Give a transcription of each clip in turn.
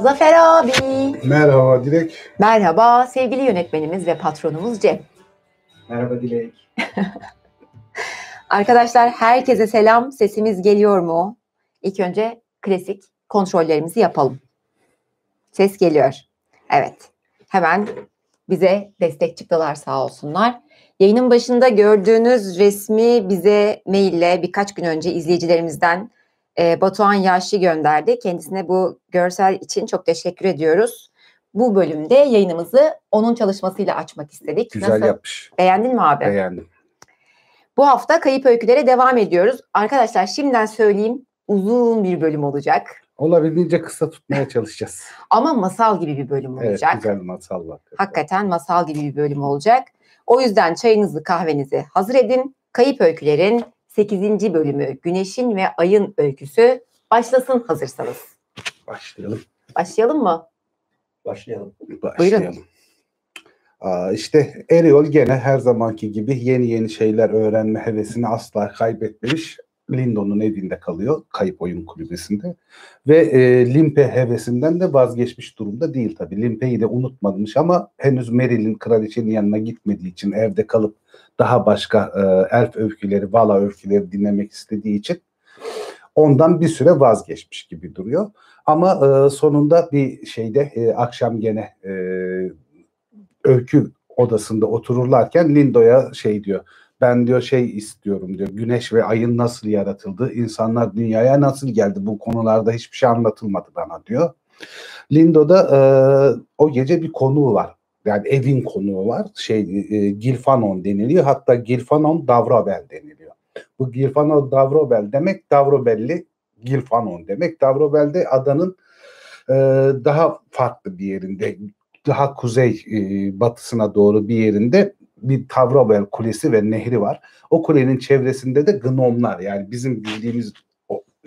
Zafer abi. Merhaba Dilek. Merhaba sevgili yönetmenimiz ve patronumuz Cem. Merhaba Dilek. Arkadaşlar herkese selam. Sesimiz geliyor mu? İlk önce klasik kontrollerimizi yapalım. Ses geliyor. Evet. Hemen bize destek çıktılar sağ olsunlar. Yayının başında gördüğünüz resmi bize maille birkaç gün önce izleyicilerimizden e, Batuhan Yaşlı gönderdi. Kendisine bu görsel için çok teşekkür ediyoruz. Bu bölümde yayınımızı onun çalışmasıyla açmak istedik. Güzel Nasıl? yapmış. Beğendin mi abi? Beğendim. Bu hafta kayıp öykülere devam ediyoruz. Arkadaşlar şimdiden söyleyeyim uzun bir bölüm olacak. Olabildiğince kısa tutmaya çalışacağız. Ama masal gibi bir bölüm evet olacak. güzel masal var. Hakikaten masal gibi bir bölüm olacak. O yüzden çayınızı kahvenizi hazır edin. Kayıp öykülerin 8. bölümü Güneşin ve Ayın öyküsü başlasın hazırsanız. Başlayalım. Başlayalım mı? Başlayalım. Başlayalım. Aa, işte Eriol gene her zamanki gibi yeni yeni şeyler öğrenme hevesini asla kaybetmemiş. Lindon'un evinde kalıyor. Kayıp oyun kulübesinde. Ve e, Limpe hevesinden de vazgeçmiş durumda değil tabii. Limpe'yi de unutmamış ama henüz Meryl'in kraliçenin yanına gitmediği için evde kalıp daha başka e, elf öyküleri, vala öyküleri dinlemek istediği için ondan bir süre vazgeçmiş gibi duruyor. Ama e, sonunda bir şeyde e, akşam gene e, öykü odasında otururlarken Lindo'ya şey diyor. Ben diyor şey istiyorum diyor. Güneş ve ayın nasıl yaratıldı? İnsanlar dünyaya nasıl geldi? Bu konularda hiçbir şey anlatılmadı bana diyor. Lindo'da e, o gece bir konuğu var. Yani evin konuğu var. Şey e, Gilfanon deniliyor. Hatta Gilfanon Davrobel deniliyor. Bu Gilfanon Davrobel demek Davrobelli Gilfanon demek. Davrobel de adanın e, daha farklı bir yerinde daha kuzey e, batısına doğru bir yerinde bir Tavrobel kulesi ve nehri var. O kulenin çevresinde de gnomlar yani bizim bildiğimiz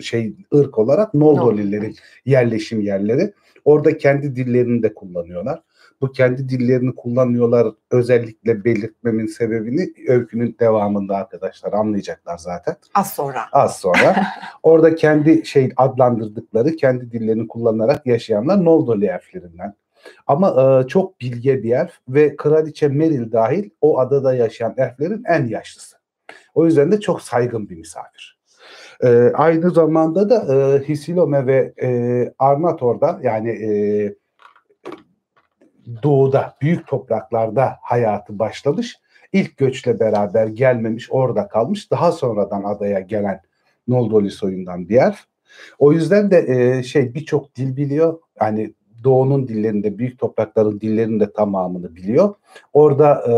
şey ırk olarak Noldolilerin yerleşim yerleri. Orada kendi dillerini de kullanıyorlar. Bu kendi dillerini kullanıyorlar özellikle belirtmemin sebebini öykünün devamında arkadaşlar anlayacaklar zaten. Az sonra. Az sonra. Orada kendi şey adlandırdıkları, kendi dillerini kullanarak yaşayanlar Noldoli elflerinden. Ama e, çok bilge bir elf ve kraliçe Meril dahil o adada yaşayan elflerin en yaşlısı. O yüzden de çok saygın bir misafir. E, aynı zamanda da e, Hisilome ve e, Arnator'da yani e, doğuda, büyük topraklarda hayatı başlamış. İlk göçle beraber gelmemiş, orada kalmış. Daha sonradan adaya gelen Noldoli soyundan bir elf. O yüzden de e, şey birçok dil biliyor. Yani doğunun dillerinde, büyük toprakların dillerinin de tamamını biliyor. Orada e,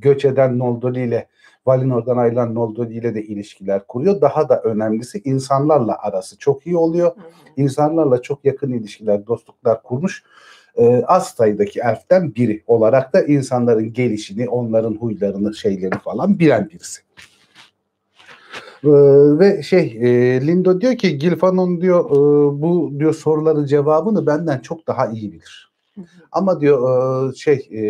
göç eden Noldoli ile Valinor'dan ayrılan Noldoli ile de ilişkiler kuruyor. Daha da önemlisi insanlarla arası çok iyi oluyor. İnsanlarla çok yakın ilişkiler, dostluklar kurmuş. E, az sayıdaki elften biri olarak da insanların gelişini, onların huylarını, şeyleri falan bilen birisi. Ee, ve şey e, Lindo diyor ki Gilfanon diyor e, bu diyor soruların cevabını benden çok daha iyi bilir. Ama diyor e, şey e,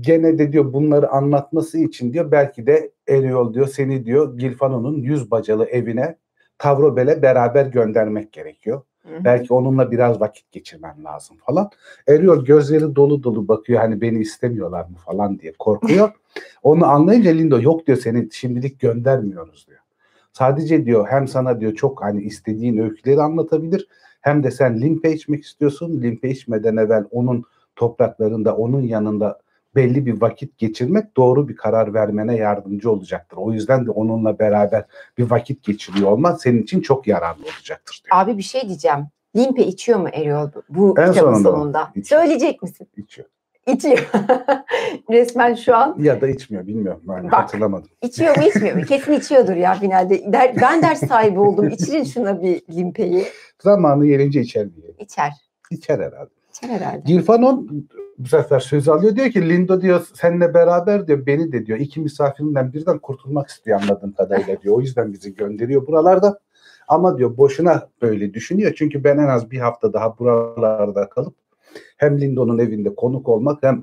gene de diyor bunları anlatması için diyor belki de Eriol diyor seni diyor Gilfanon'un yüz bacalı evine Tavrobel'e beraber göndermek gerekiyor. Hı. Belki onunla biraz vakit geçirmen lazım falan. Eriol gözleri dolu dolu bakıyor hani beni istemiyorlar mı falan diye korkuyor. Onu anlayınca Lindo yok diyor seni şimdilik göndermiyoruz diyor. Sadece diyor hem sana diyor çok hani istediğin öyküleri anlatabilir hem de sen limpe içmek istiyorsun. Limpe içmeden evvel onun topraklarında onun yanında belli bir vakit geçirmek doğru bir karar vermene yardımcı olacaktır. O yüzden de onunla beraber bir vakit geçiriyor olman senin için çok yararlı olacaktır diyor. Abi bir şey diyeceğim. Limpe içiyor mu Eriol bu En kitabın sonunda sonunda? İçiyor. Söyleyecek misin? İçiyor. İçiyor. Resmen şu an Ya da içmiyor bilmiyorum. Ben Bak. hatırlamadım. içiyor mu içmiyor mu? Kesin içiyordur ya finalde. Der, ben ders sahibi oldum. İçirin şuna bir limpeyi. Zamanı gelince içer diye. İçer. İçer herhalde. İçer herhalde. Gilfanon bu sefer söz alıyor. Diyor ki Lindo diyor seninle beraber diyor beni de diyor iki misafirimden birden kurtulmak istiyor anladığım kadarıyla diyor. O yüzden bizi gönderiyor buralarda. Ama diyor boşuna böyle düşünüyor. Çünkü ben en az bir hafta daha buralarda kalıp hem Lindo'nun evinde konuk olmak hem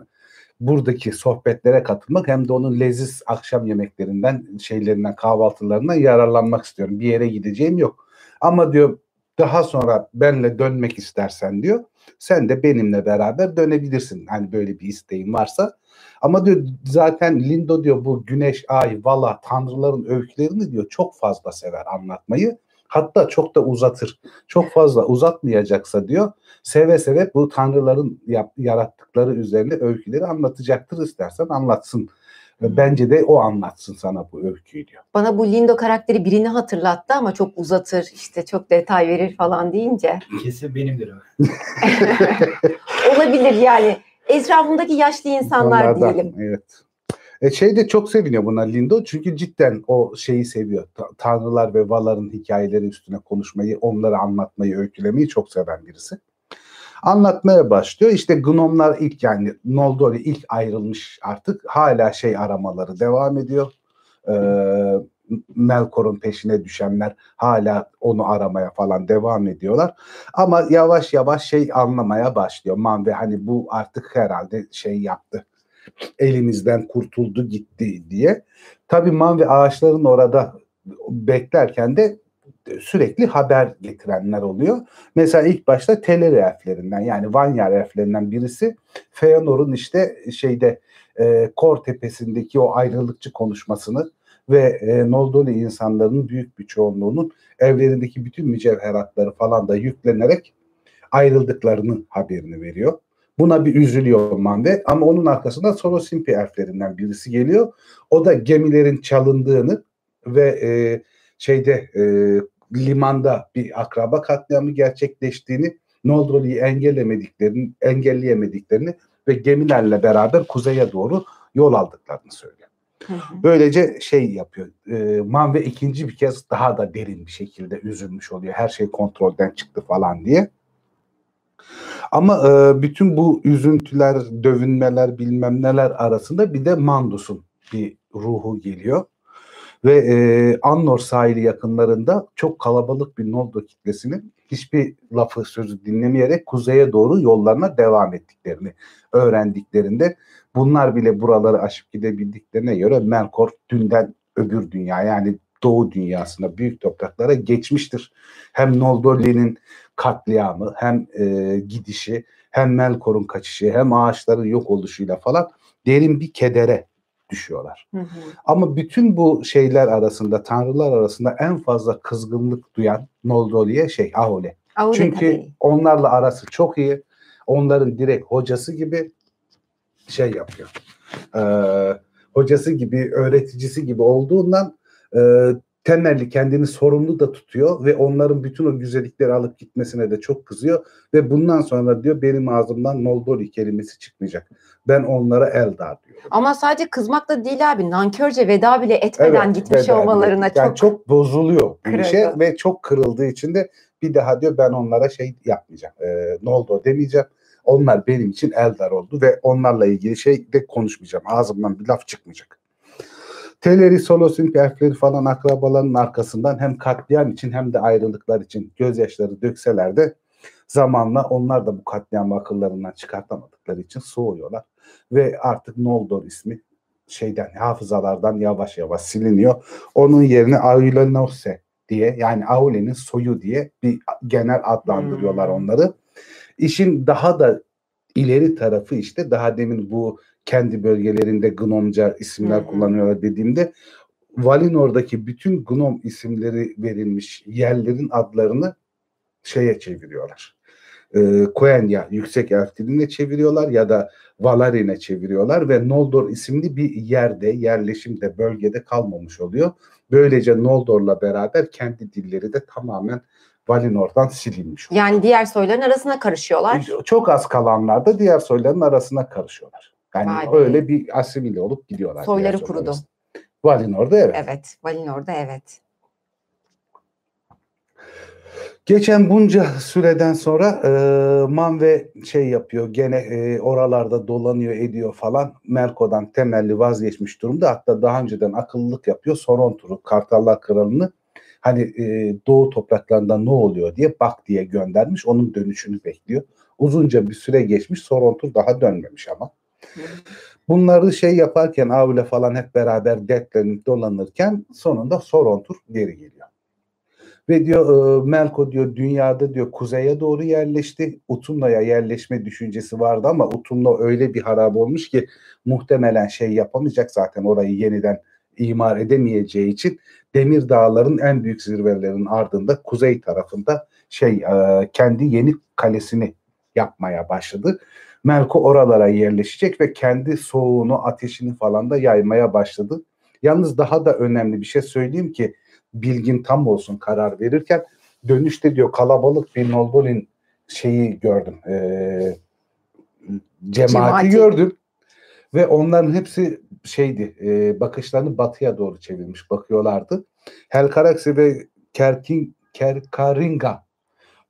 buradaki sohbetlere katılmak hem de onun leziz akşam yemeklerinden, şeylerinden, kahvaltılarından yararlanmak istiyorum. Bir yere gideceğim yok. Ama diyor Daha sonra benle dönmek istersen diyor. Sen de benimle beraber dönebilirsin. Hani böyle bir isteğin varsa. Ama diyor zaten Lindo diyor bu güneş, ay, vala, tanrıların öykülerini diyor çok fazla sever anlatmayı. Hatta çok da uzatır. Çok fazla uzatmayacaksa diyor seve seve bu tanrıların yap, yarattıkları üzerine öyküleri anlatacaktır istersen anlatsın. Ve bence de o anlatsın sana bu öyküyü diyor. Bana bu Lindo karakteri birini hatırlattı ama çok uzatır işte çok detay verir falan deyince. Kesin benimdir o. Olabilir yani. Etrafımdaki yaşlı insanlar Onlardan, diyelim. Evet. E şey de çok seviniyor buna Lindo çünkü cidden o şeyi seviyor. Ta- Tanrılar ve Valar'ın hikayeleri üstüne konuşmayı, onları anlatmayı, öykülemeyi çok seven birisi. Anlatmaya başlıyor. İşte gnomlar ilk yani Noldor'u ilk ayrılmış artık. Hala şey aramaları devam ediyor. Ee, Melkor'un peşine düşenler hala onu aramaya falan devam ediyorlar. Ama yavaş yavaş şey anlamaya başlıyor. Manve hani bu artık herhalde şey yaptı elimizden kurtuldu gitti diye. Tabii manvi ağaçların orada beklerken de sürekli haber getirenler oluyor. Mesela ilk başta Teleri elflerinden yani Vanyar elflerinden birisi Feanor'un işte şeyde e, Kor tepesindeki o ayrılıkçı konuşmasını ve e, Noldorlu insanların büyük bir çoğunluğunun evlerindeki bütün mücevheratları falan da yüklenerek ayrıldıklarını haberini veriyor. Buna bir üzülüyor Mande ama onun arkasından Sorosimpi elflerinden birisi geliyor. O da gemilerin çalındığını ve e, şeyde e, limanda bir akraba katliamı gerçekleştiğini, Noldorlu'yu engellemediklerini, engelleyemediklerini ve gemilerle beraber kuzeye doğru yol aldıklarını söylüyor. Hı hı. Böylece şey yapıyor. E, Manve ikinci bir kez daha da derin bir şekilde üzülmüş oluyor. Her şey kontrolden çıktı falan diye. Ama e, bütün bu üzüntüler, dövünmeler, bilmem neler arasında bir de Mandus'un bir ruhu geliyor. Ve e, Annor sahili yakınlarında çok kalabalık bir Noldor kitlesinin hiçbir lafı sözü dinlemeyerek kuzeye doğru yollarına devam ettiklerini öğrendiklerinde bunlar bile buraları aşıp gidebildiklerine göre Melkor dünden öbür dünya yani Doğu dünyasına büyük topraklara geçmiştir. Hem Noldorli'nin katliamı hem e, gidişi hem Melkor'un kaçışı hem ağaçların yok oluşuyla falan derin bir kedere düşüyorlar. Hı hı. Ama bütün bu şeyler arasında, tanrılar arasında en fazla kızgınlık duyan Noldorli'ye şey Aule. Aule Çünkü tabii. onlarla arası çok iyi. Onların direkt hocası gibi şey yapıyor. Ee, hocası gibi, öğreticisi gibi olduğundan e, temelli kendini sorumlu da tutuyor ve onların bütün o güzellikleri alıp gitmesine de çok kızıyor ve bundan sonra diyor benim ağzımdan Noldori kelimesi çıkmayacak. Ben onlara Eldar diyorum. Ama sadece kızmakla değil abi. Nankörce veda bile etmeden gitmiş veda olmalarına ediyor. yani çok, çok bozuluyor bu işe ve çok kırıldığı için de bir daha diyor ben onlara şey yapmayacağım. E, Noldor demeyeceğim. Onlar benim için Eldar oldu ve onlarla ilgili şey de konuşmayacağım. Ağzımdan bir laf çıkmayacak. Teleri, Solos'un elfleri falan akrabalarının arkasından hem katliam için hem de ayrılıklar için gözyaşları dökseler de zamanla onlar da bu katliamı akıllarından çıkartamadıkları için soğuyorlar. Ve artık Noldor ismi şeyden hafızalardan yavaş yavaş siliniyor. Onun yerine Aulenose diye yani Aule'nin soyu diye bir genel adlandırıyorlar Hmm. onları. İşin daha da ileri tarafı işte daha demin bu kendi bölgelerinde gnomca isimler hı. kullanıyorlar dediğimde Valinor'daki bütün gnom isimleri verilmiş yerlerin adlarını şeye çeviriyorlar. Ee, Quenya yüksek elf diline çeviriyorlar ya da Valarin'e çeviriyorlar ve Noldor isimli bir yerde, yerleşimde, bölgede kalmamış oluyor. Böylece Noldor'la beraber kendi dilleri de tamamen Valinor'dan silinmiş oluyor. yani diğer soyların arasına karışıyorlar. Çok az kalanlar da diğer soyların arasına karışıyorlar. Yani be. öyle bir asimile olup gidiyorlar. Soyları kurudu. Valinor'da evet. Evet. Valinor'da evet. Geçen bunca süreden sonra e, Manve şey yapıyor gene e, oralarda dolanıyor ediyor falan. Melko'dan temelli vazgeçmiş durumda. Hatta daha önceden akıllılık yapıyor. Sorontur'u Kartallar Kralı'nı hani e, doğu topraklarında ne oluyor diye bak diye göndermiş. Onun dönüşünü bekliyor. Uzunca bir süre geçmiş. Sorontur daha dönmemiş ama. Bunları şey yaparken Avle falan hep beraber dertlenip dolanırken sonunda Sorontur geri geliyor. Ve diyor e, Melko diyor dünyada diyor kuzeye doğru yerleşti. Utumla'ya yerleşme düşüncesi vardı ama Utumla öyle bir harap olmuş ki muhtemelen şey yapamayacak zaten orayı yeniden imar edemeyeceği için Demir Dağların en büyük zirvelerinin ardında kuzey tarafında şey e, kendi yeni kalesini yapmaya başladı. Melko oralara yerleşecek ve kendi soğuğunu, ateşini falan da yaymaya başladı. Yalnız daha da önemli bir şey söyleyeyim ki bilgin tam olsun karar verirken dönüşte diyor kalabalık bir Noldolin şeyi gördüm. E, cemaati, Cemaati. gördüm. Ve onların hepsi şeydi, e, bakışlarını batıya doğru çevirmiş bakıyorlardı. Helkaraksi ve Kerkin, Kerkaringa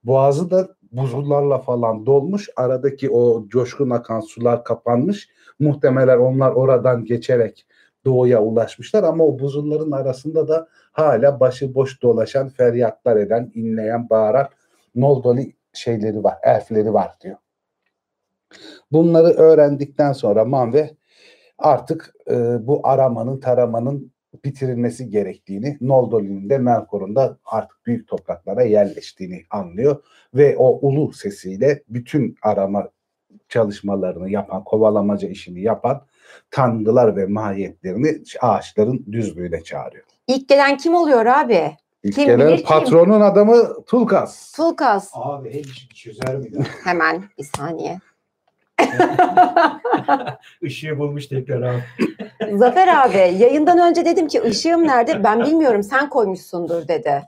boğazı da buzullarla falan dolmuş. Aradaki o coşkun akan sular kapanmış. Muhtemelen onlar oradan geçerek doğuya ulaşmışlar ama o buzulların arasında da hala başıboş dolaşan, feryatlar eden, inleyen, bağıran Noldoli şeyleri var, elfleri var diyor. Bunları öğrendikten sonra Manve artık e, bu aramanın, taramanın bitirilmesi gerektiğini, Noldoli'nin de Melkor'un da artık büyük topraklara yerleştiğini anlıyor ve o ulu sesiyle bütün arama çalışmalarını yapan, kovalamaca işini yapan tanrılar ve mahiyetlerini ağaçların düzlüğüne çağırıyor. İlk gelen kim oluyor abi? İlk Kim gelen bilir kim? patronun adamı Tulkas. Tulkas. Abi el işi çözer mi? Hemen bir saniye. Işığı bulmuş tekrar abi. Zafer abi yayından önce dedim ki ışığım nerede? Ben bilmiyorum sen koymuşsundur dedi.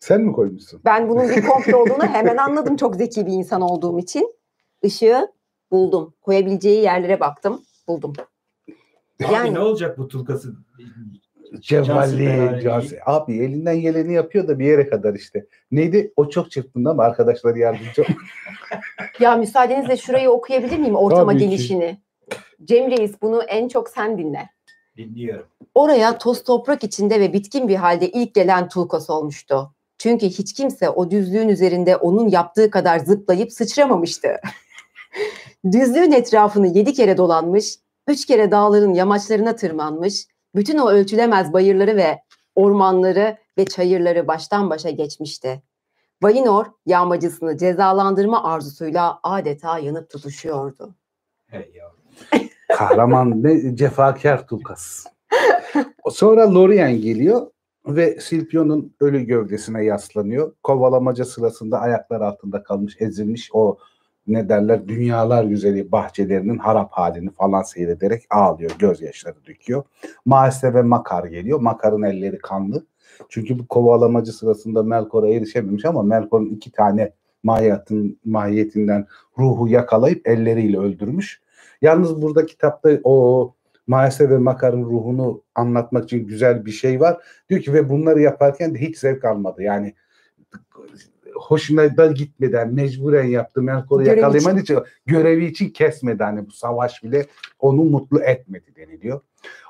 Sen mi koymuşsun? Ben bunun bir komplo olduğunu hemen anladım çok zeki bir insan olduğum için. Işığı buldum. Koyabileceği yerlere baktım. Buldum. Abi Yani- ne olacak bu Tulkas'ın? Cemalli, Cansı. Abi elinden geleni yapıyor da bir yere kadar işte. Neydi? O çok çırpındı ama arkadaşlar yardımcı. Ya müsaadenizle şurayı okuyabilir miyim ortama Tabii ki. gelişini? Cem Reis bunu en çok sen dinle. Dinliyorum. Oraya toz toprak içinde ve bitkin bir halde ilk gelen Tulkos olmuştu. Çünkü hiç kimse o düzlüğün üzerinde onun yaptığı kadar zıplayıp sıçramamıştı. Düzlüğün etrafını yedi kere dolanmış, üç kere dağların yamaçlarına tırmanmış, bütün o ölçülemez bayırları ve ormanları ve çayırları baştan başa geçmişti. Valinor yağmacısını cezalandırma arzusuyla adeta yanıp tutuşuyordu. Hey. Kahraman ne cefakar Tulkas. Sonra Lorien geliyor ve Silpion'un ölü gövdesine yaslanıyor. Kovalamaca sırasında ayaklar altında kalmış, ezilmiş o ne derler dünyalar güzeli bahçelerinin harap halini falan seyrederek ağlıyor, gözyaşları döküyor. Maeste ve Makar geliyor. Makar'ın elleri kanlı. Çünkü bu kovalamacı sırasında Melkor'a erişememiş ama Melkor'un iki tane mahiyatın, mahiyetinden ruhu yakalayıp elleriyle öldürmüş. Yalnız burada kitapta o Maese ve Makar'ın ruhunu anlatmak için güzel bir şey var. Diyor ki ve bunları yaparken de hiç zevk almadı. Yani hoşuna da gitmeden mecburen yaptı. Melkor'u Görevi yakalayamak için görevi için kesmedi. Hani bu savaş bile onu mutlu etmedi deniliyor.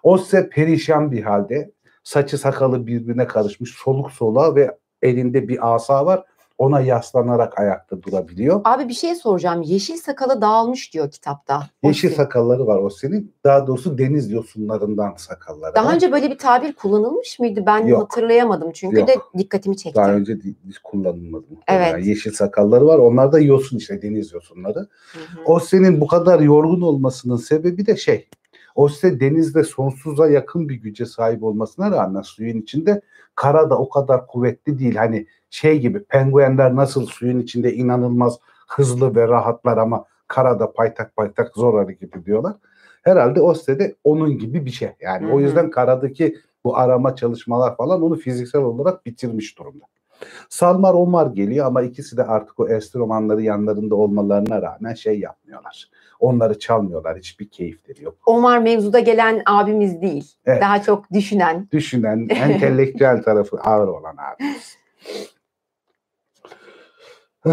O ise perişan bir halde saçı sakalı birbirine karışmış soluk soluğa ve elinde bir asa var. Ona yaslanarak ayakta durabiliyor. Abi bir şey soracağım. Yeşil sakalı dağılmış diyor kitapta. Yeşil Ossi. sakalları var o senin. Daha doğrusu deniz yosunlarından sakalları Daha var. önce böyle bir tabir kullanılmış mıydı? Ben Yok. hatırlayamadım çünkü Yok. de dikkatimi çekti. Daha önce hiç kullanılmadı. Evet. Yeşil sakalları var. Onlar da yosun işte deniz yosunları. Hı hı. O senin bu kadar yorgun olmasının sebebi de şey. O size denizde sonsuza yakın bir güce sahip olmasına rağmen suyun içinde karada o kadar kuvvetli değil. Hani şey gibi penguenler nasıl suyun içinde inanılmaz hızlı ve rahatlar ama karada paytak paytak zor hareket ediyorlar. Herhalde o sitede onun gibi bir şey. Yani Hı o yüzden karadaki bu arama çalışmalar falan onu fiziksel olarak bitirmiş durumda. Salmar Omar geliyor ama ikisi de artık o enstrümanları yanlarında olmalarına rağmen şey yapmıyorlar. Onları çalmıyorlar. Hiçbir keyifleri yok. Omar mevzuda gelen abimiz değil. Evet. Daha çok düşünen. Düşünen, entelektüel tarafı ağır olan abimiz. Ee,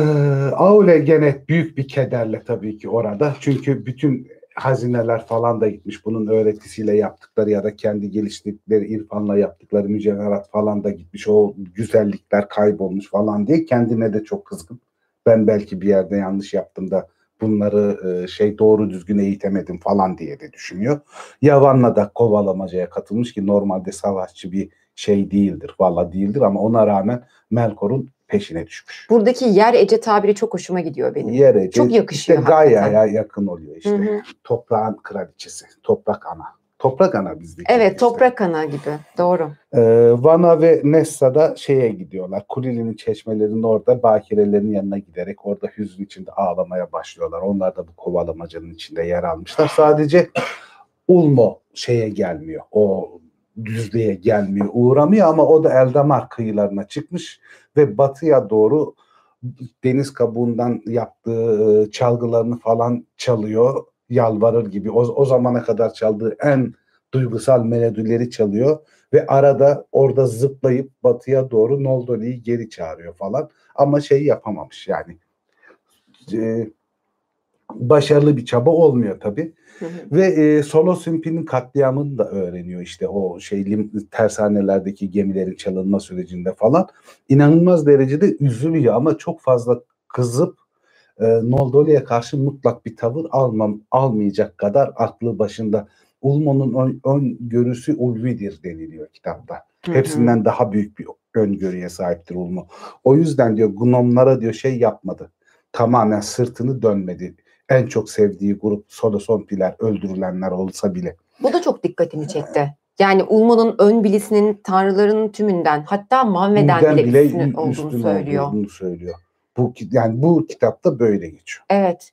Aule gene büyük bir kederle tabii ki orada. Çünkü bütün hazineler falan da gitmiş. Bunun öğretisiyle yaptıkları ya da kendi geliştirdikleri irfanla yaptıkları mücevherat falan da gitmiş. O güzellikler kaybolmuş falan diye kendine de çok kızgın. Ben belki bir yerde yanlış yaptım da bunları e, şey doğru düzgün eğitemedim falan diye de düşünüyor. Yavan'la da kovalamacaya katılmış ki normalde savaşçı bir şey değildir. Valla değildir ama ona rağmen Melkor'un peşine düşmüş. Buradaki yer ece tabiri çok hoşuma gidiyor benim. Yere Çok yakışıyor işte Gaia'ya yakın oluyor işte. Hı hı. Toprağın kraliçesi. Toprak ana. Toprak ana bizdeki. Evet işte. toprak ana gibi. Doğru. Ee, Van'a ve Nessa'da şeye gidiyorlar. Kulili'nin çeşmelerinin orada bakirelerin yanına giderek orada hüzün içinde ağlamaya başlıyorlar. Onlar da bu kovalamacanın içinde yer almışlar. Sadece Ulmo şeye gelmiyor. O düzlüğe gelmiyor, uğramıyor ama o da Eldamar kıyılarına çıkmış ve batıya doğru deniz kabuğundan yaptığı e, çalgılarını falan çalıyor. Yalvarır gibi. O, o zamana kadar çaldığı en duygusal melodileri çalıyor ve arada orada zıplayıp batıya doğru Noldoli'yi geri çağırıyor falan. Ama şey yapamamış yani. E, başarılı bir çaba olmuyor hı. Ve e, Solo Simpi'nin katliamını da öğreniyor işte o şey lim, tersanelerdeki gemilerin çalınma sürecinde falan. İnanılmaz derecede üzülüyor ama çok fazla kızıp e, Noldoli'ye karşı mutlak bir tavır almam, almayacak kadar aklı başında. Ulmo'nun ön, öngörüsü ulvidir deniliyor kitapta. Hı hı. Hepsinden daha büyük bir öngörüye sahiptir Ulmo. O yüzden diyor gnomlara diyor şey yapmadı. Tamamen sırtını dönmedi. En çok sevdiği grup Solosompiler öldürülenler olsa bile. Bu da çok dikkatimi çekti. Yani Ulmo'nun ön bilisinin tanrıların tümünden hatta Manve'den Bundan bile, üstün ü- olduğunu üstün söylüyor. olduğunu söylüyor. Bu yani bu kitapta böyle geçiyor. Evet.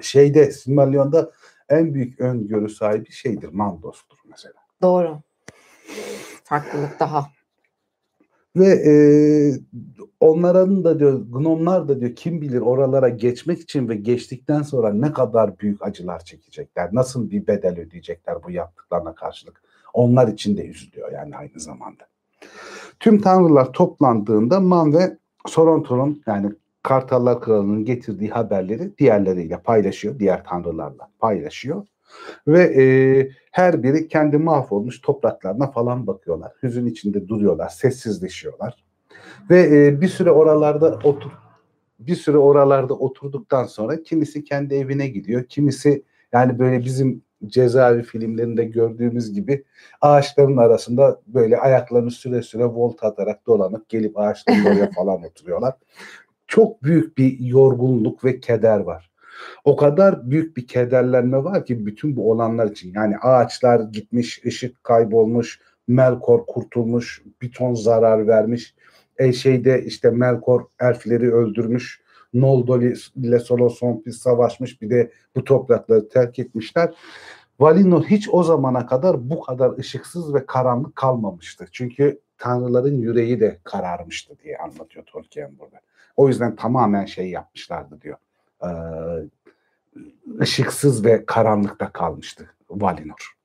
Şeyde Silmarillion'da en büyük öngörü sahibi şeydir. Mandos'tur mesela. Doğru. Farklılık daha. Ve e, onların da diyor gnomlar da diyor kim bilir oralara geçmek için ve geçtikten sonra ne kadar büyük acılar çekecekler. Nasıl bir bedel ödeyecekler bu yaptıklarına karşılık. Onlar için de üzülüyor yani aynı zamanda. Tüm tanrılar toplandığında Man ve Soronto'nun yani Kartallar Kralı'nın getirdiği haberleri diğerleriyle paylaşıyor. Diğer tanrılarla paylaşıyor. Ve e, her biri kendi mahvolmuş topraklarına falan bakıyorlar. Hüzün içinde duruyorlar, sessizleşiyorlar. Ve e, bir süre oralarda otur bir süre oralarda oturduktan sonra kimisi kendi evine gidiyor. Kimisi yani böyle bizim cezaevi filmlerinde gördüğümüz gibi ağaçların arasında böyle ayaklarını süre süre volt atarak dolanıp gelip ağaçların oraya falan oturuyorlar. Çok büyük bir yorgunluk ve keder var. O kadar büyük bir kederlenme var ki bütün bu olanlar için. Yani ağaçlar gitmiş, ışık kaybolmuş, Melkor kurtulmuş, bir ton zarar vermiş. E şeyde işte Melkor elfleri öldürmüş. Noldoli ile Solosompi savaşmış. Bir de bu toprakları terk etmişler. Valinor hiç o zamana kadar bu kadar ışıksız ve karanlık kalmamıştı. Çünkü tanrıların yüreği de kararmıştı diye anlatıyor Tolkien burada. O yüzden tamamen şey yapmışlardı diyor. Ee, ışıksız ve karanlıkta kalmıştı Valinor.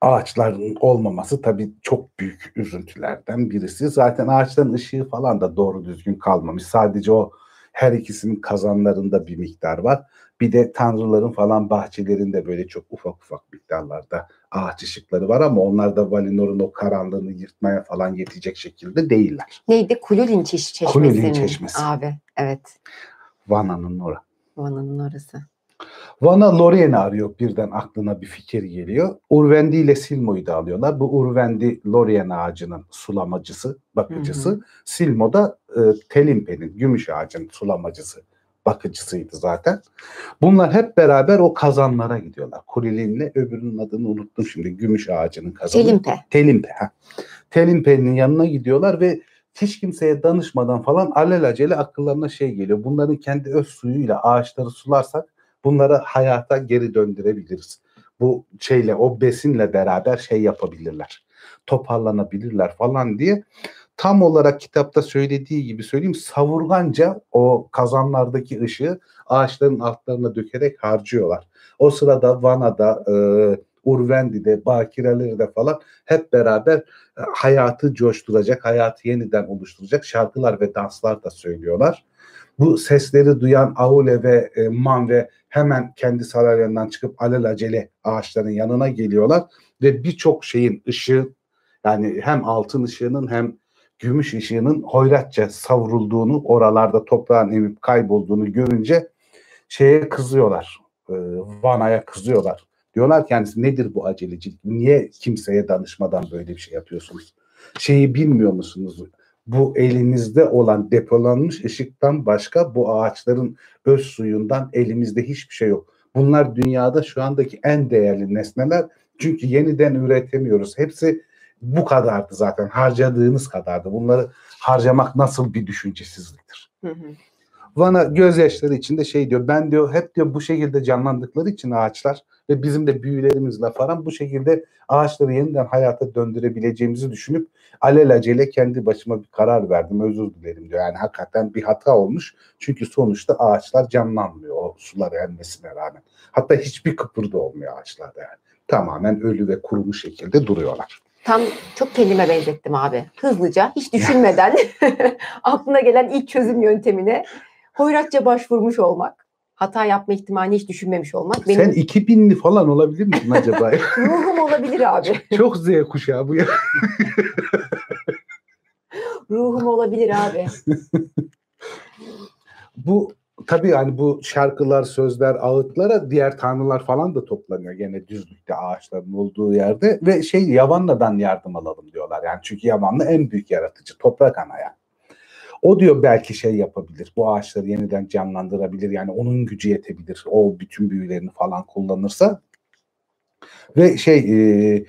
Ağaçların olmaması tabii çok büyük üzüntülerden birisi. Zaten ağaçların ışığı falan da doğru düzgün kalmamış. Sadece o her ikisinin kazanlarında bir miktar var. Bir de tanrıların falan bahçelerinde böyle çok ufak ufak miktarlarda ağaç ışıkları var ama onlar da Valinor'un o karanlığını yırtmaya falan yetecek şekilde değiller. Neydi? Kulülin çeş çeşmesi. Kulülin mi? çeşmesi. Abi. Evet. Vana'nın orası. Van'ın orası. Van'a Lorien'i arıyor birden aklına bir fikir geliyor. Urvendi ile Silmo'yu da alıyorlar. Bu Urvendi Lorien ağacının sulamacısı, bakıcısı. Hı Silmo da e, Telimpe'nin gümüş ağacının sulamacısı, bakıcısıydı zaten. Bunlar hep beraber o kazanlara gidiyorlar. Kurilin'le öbürünün adını unuttum şimdi. Gümüş ağacının kazanı. Telimpe. Telimpe. Ha. Telimpe'nin yanına gidiyorlar ve hiç kimseye danışmadan falan alelacele akıllarına şey geliyor. Bunların kendi öz suyuyla ağaçları sularsak bunları hayata geri döndürebiliriz. Bu şeyle o besinle beraber şey yapabilirler. Toparlanabilirler falan diye tam olarak kitapta söylediği gibi söyleyeyim savurganca o kazanlardaki ışığı ağaçların altlarına dökerek harcıyorlar. O sırada Vana'da, e, Urvendi'de, Bakireleri'de falan hep beraber e, hayatı coşturacak, hayatı yeniden oluşturacak şarkılar ve danslar da söylüyorlar. Bu sesleri duyan Aule ve e, Manve hemen kendi saraylarından çıkıp alelacele ağaçların yanına geliyorlar ve birçok şeyin ışığı yani hem altın ışığının hem gümüş ışığının hoyratça savrulduğunu, oralarda toprağın emip kaybolduğunu görünce şeye kızıyorlar. E, Vana'ya kızıyorlar. Diyorlar ki yani nedir bu acelecilik? Niye kimseye danışmadan böyle bir şey yapıyorsunuz? Şeyi bilmiyor musunuz? Bu elinizde olan depolanmış ışıktan başka bu ağaçların öz suyundan elimizde hiçbir şey yok. Bunlar dünyada şu andaki en değerli nesneler. Çünkü yeniden üretemiyoruz. Hepsi bu kadardı zaten. Harcadığınız kadardı. Bunları harcamak nasıl bir düşüncesizliktir. Hı hı. Van'a gözyaşları içinde şey diyor. Ben diyor hep diyor bu şekilde canlandıkları için ağaçlar ve bizim de büyülerimizle falan bu şekilde ağaçları yeniden hayata döndürebileceğimizi düşünüp alelacele kendi başıma bir karar verdim. Özür dilerim diyor. Yani hakikaten bir hata olmuş. Çünkü sonuçta ağaçlar canlanmıyor o sular elmesine rağmen. Hatta hiçbir kıpırdı olmuyor ağaçlarda yani. Tamamen ölü ve kurumuş şekilde duruyorlar. Tam çok kendime benzettim abi. Hızlıca, hiç düşünmeden aklına gelen ilk çözüm yöntemine hoyratça başvurmuş olmak. Hata yapma ihtimalini hiç düşünmemiş olmak. Benim Sen 2000'li falan olabilir misin acaba? ruhum olabilir abi. Çok Z kuşağı bu ya. Ruhum olabilir abi. Bu tabii yani bu şarkılar, sözler, ağıtlara diğer tanrılar falan da toplanıyor gene düzlükte ağaçların olduğu yerde ve şey Yavanna'dan yardım alalım diyorlar. Yani çünkü Yavanna en büyük yaratıcı, toprak ana yani. O diyor belki şey yapabilir. Bu ağaçları yeniden canlandırabilir. Yani onun gücü yetebilir. O bütün büyülerini falan kullanırsa. Ve şey e,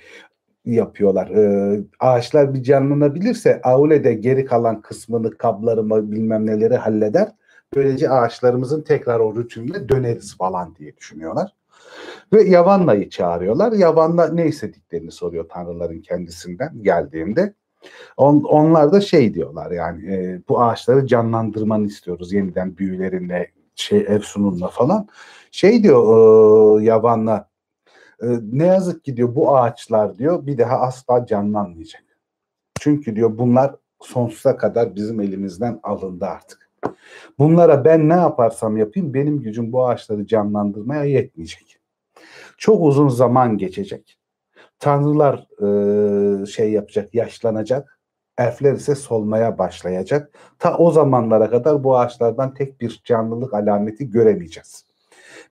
yapıyorlar. E, ağaçlar bir canlanabilirse Aule de geri kalan kısmını kablarımı bilmem neleri halleder. Böylece ağaçlarımızın tekrar o rutinine döneriz falan diye düşünüyorlar. Ve Yavanna'yı çağırıyorlar. Yavanna ne istediklerini soruyor tanrıların kendisinden geldiğinde. On, onlar da şey diyorlar yani e, bu ağaçları canlandırmanı istiyoruz yeniden büyülerinle şey Efsun'unla falan. Şey diyor e, Yavan'la e, ne yazık ki diyor bu ağaçlar diyor bir daha asla canlanmayacak. Çünkü diyor bunlar sonsuza kadar bizim elimizden alındı artık. Bunlara ben ne yaparsam yapayım benim gücüm bu ağaçları canlandırmaya yetmeyecek. Çok uzun zaman geçecek. Tanrılar e, şey yapacak, yaşlanacak. Elfler ise solmaya başlayacak. Ta o zamanlara kadar bu ağaçlardan tek bir canlılık alameti göremeyeceğiz.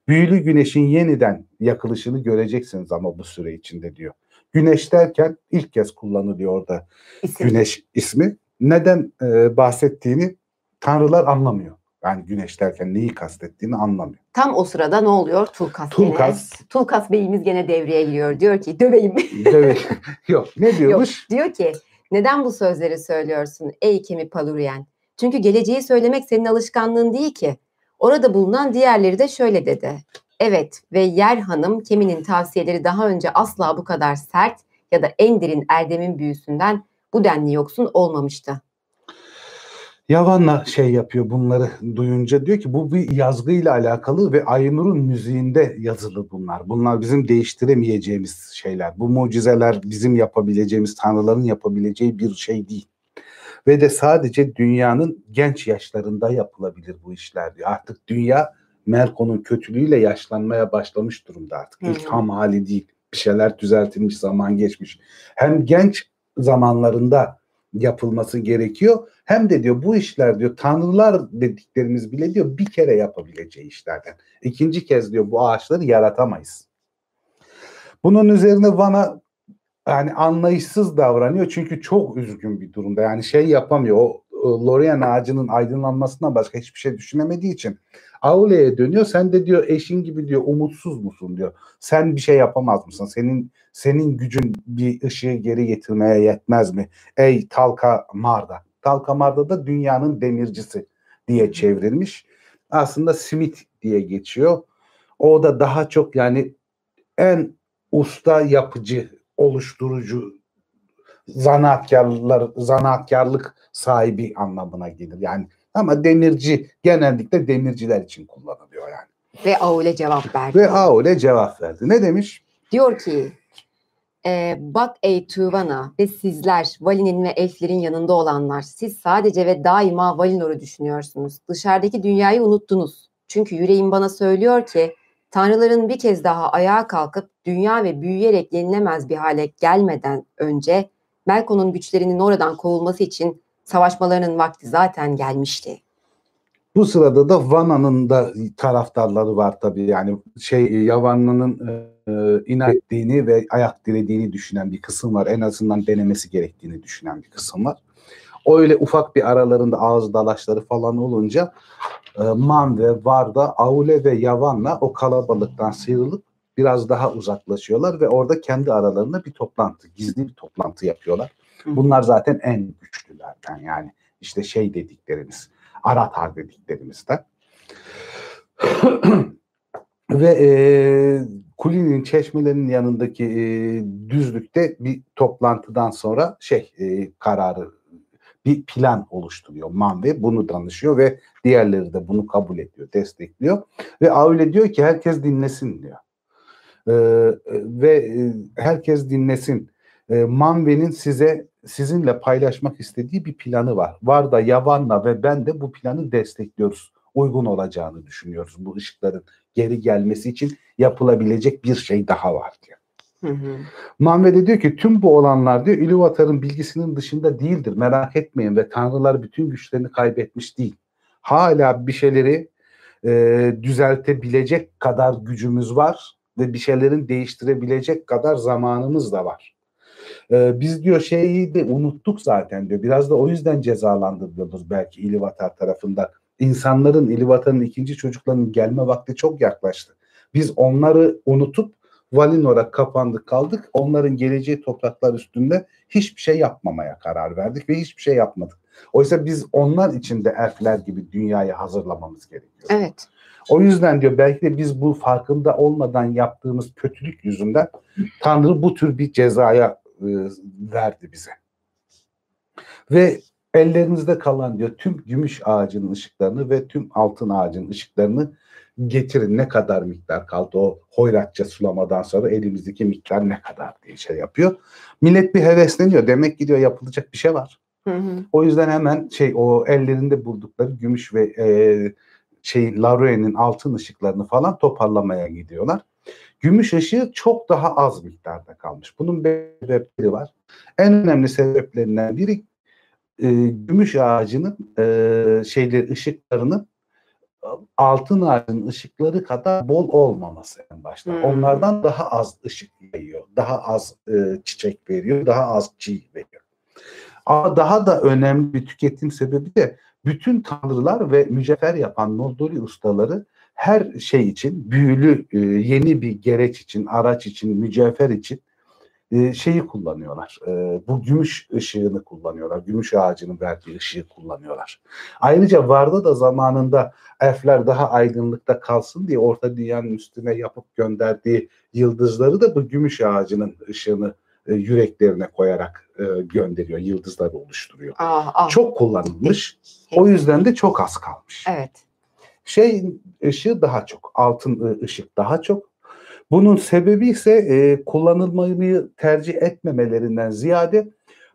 Büyülü güneşin yeniden yakılışını göreceksiniz ama bu süre içinde diyor. Güneş derken ilk kez kullanılıyor orada İsim. güneş ismi. Neden e, bahsettiğini tanrılar anlamıyor. Yani güneş derken neyi kastettiğini anlamıyor. Tam o sırada ne oluyor? Tulkas. Tulkas. Gene. Tulkas beyimiz gene devreye giriyor. Diyor ki döveyim. Döve- Yok ne diyormuş? Diyor ki neden bu sözleri söylüyorsun ey Kemi Palurien? Çünkü geleceği söylemek senin alışkanlığın değil ki. Orada bulunan diğerleri de şöyle dedi. Evet ve Yer Hanım Kemi'nin tavsiyeleri daha önce asla bu kadar sert ya da en derin erdemin büyüsünden bu denli yoksun olmamıştı. Yavan'la şey yapıyor bunları duyunca diyor ki bu bir yazgıyla alakalı ve Aynur'un müziğinde yazılı bunlar. Bunlar bizim değiştiremeyeceğimiz şeyler. Bu mucizeler bizim yapabileceğimiz, tanrıların yapabileceği bir şey değil. Ve de sadece dünyanın genç yaşlarında yapılabilir bu işler diyor. Artık dünya Melkon'un kötülüğüyle yaşlanmaya başlamış durumda artık. İlk hı. ham hali değil. Bir şeyler düzeltilmiş, zaman geçmiş. Hem genç zamanlarında yapılması gerekiyor. Hem de diyor bu işler diyor tanrılar dediklerimiz bile diyor bir kere yapabileceği işlerden. İkinci kez diyor bu ağaçları yaratamayız. Bunun üzerine Van'a yani anlayışsız davranıyor çünkü çok üzgün bir durumda. Yani şey yapamıyor. O e, Lorien ağacının aydınlanmasından başka hiçbir şey düşünemediği için Aule'ye dönüyor. Sen de diyor eşin gibi diyor umutsuz musun diyor. Sen bir şey yapamaz mısın? Senin senin gücün bir ışığı geri getirmeye yetmez mi? Ey Talka Marda. Talka Marda da dünyanın demircisi diye çevrilmiş. Aslında Smith diye geçiyor. O da daha çok yani en usta yapıcı, oluşturucu zanaatkarlar zanaatkarlık sahibi anlamına gelir. Yani ama demirci genellikle demirciler için kullanılıyor yani. Ve Aule cevap verdi. Ve Aule cevap verdi. Ne demiş? Diyor ki e, bak ey Tuvana ve sizler Valin'in ve elflerin yanında olanlar siz sadece ve daima Valinor'u düşünüyorsunuz. Dışarıdaki dünyayı unuttunuz. Çünkü yüreğim bana söylüyor ki tanrıların bir kez daha ayağa kalkıp dünya ve büyüyerek yenilemez bir hale gelmeden önce Melkon'un güçlerinin oradan kovulması için savaşmalarının vakti zaten gelmişti. Bu sırada da Vana'nın da taraftarları var tabii yani şey Yavanlı'nın e, inat ettiğini ve ayak dirediğini düşünen bir kısım var. En azından denemesi gerektiğini düşünen bir kısım var. O öyle ufak bir aralarında ağız dalaşları falan olunca e, Man ve Varda, Aule ve Yavan'la o kalabalıktan sıyrılıp biraz daha uzaklaşıyorlar ve orada kendi aralarında bir toplantı, gizli bir toplantı yapıyorlar. Bunlar zaten en güçlülerden yani işte şey dediklerimiz, Aratar dediklerimizden. ve e, Kuli'nin çeşmelerinin yanındaki e, düzlükte bir toplantıdan sonra şey e, kararı bir plan oluşturuyor Manve bunu danışıyor ve diğerleri de bunu kabul ediyor, destekliyor ve Aule diyor ki herkes dinlesin diyor. Ee, ve e, herkes dinlesin. Ee, Manve'nin size sizinle paylaşmak istediği bir planı var. Var da Yavan'la ve ben de bu planı destekliyoruz. Uygun olacağını düşünüyoruz. Bu ışıkların geri gelmesi için yapılabilecek bir şey daha var diyor. Hı hı. Diyor ki tüm bu olanlar diyor Ilúvatar'ın bilgisinin dışında değildir. Merak etmeyin ve tanrılar bütün güçlerini kaybetmiş değil. Hala bir şeyleri e, düzeltebilecek kadar gücümüz var ve bir şeylerin değiştirebilecek kadar zamanımız da var. Ee, biz diyor şeyi de unuttuk zaten diyor. Biraz da o yüzden cezalandırılıyoruz belki İlivatar tarafında. İnsanların İlivatar'ın ikinci çocuklarının gelme vakti çok yaklaştı. Biz onları unutup Valinor'a kapandık kaldık. Onların geleceği topraklar üstünde hiçbir şey yapmamaya karar verdik ve hiçbir şey yapmadık. Oysa biz onlar için de elfler gibi dünyayı hazırlamamız gerekiyor. Evet. O yüzden diyor belki de biz bu farkında olmadan yaptığımız kötülük yüzünden Tanrı bu tür bir cezaya e, verdi bize. Ve ellerinizde kalan diyor tüm gümüş ağacının ışıklarını ve tüm altın ağacının ışıklarını getirin ne kadar miktar kaldı o hoyratça sulamadan sonra elimizdeki miktar ne kadar diye şey yapıyor. Millet bir hevesleniyor. Demek ki diyor yapılacak bir şey var. Hı hı. O yüzden hemen şey o ellerinde buldukları gümüş ve e, şey Larue'nin altın ışıklarını falan toparlamaya gidiyorlar. Gümüş ışığı çok daha az miktarda kalmış. Bunun sebepleri var. En önemli sebeplerinden biri e, gümüş ağacının e, şeyleri ışıklarının altın ağacın ışıkları kadar bol olmaması en başta. Hmm. Onlardan daha az ışık veriyor. Daha az e, çiçek veriyor. Daha az çiğ veriyor. Ama daha da önemli bir tüketim sebebi de bütün tanrılar ve mücevher yapan Noldori ustaları her şey için, büyülü e, yeni bir gereç için, araç için, mücevher için e, şeyi kullanıyorlar. E, bu gümüş ışığını kullanıyorlar. Gümüş ağacının verdiği ışığı kullanıyorlar. Ayrıca Varda da zamanında elfler daha aydınlıkta kalsın diye orta dünyanın üstüne yapıp gönderdiği yıldızları da bu gümüş ağacının ışığını e, yüreklerine koyarak e, gönderiyor. Yıldızları oluşturuyor. Ah, ah. Çok kullanılmış. O yüzden de çok az kalmış. Evet. Şey ışığı daha çok. Altın ışık daha çok. Bunun sebebi ise e, kullanılmayı tercih etmemelerinden ziyade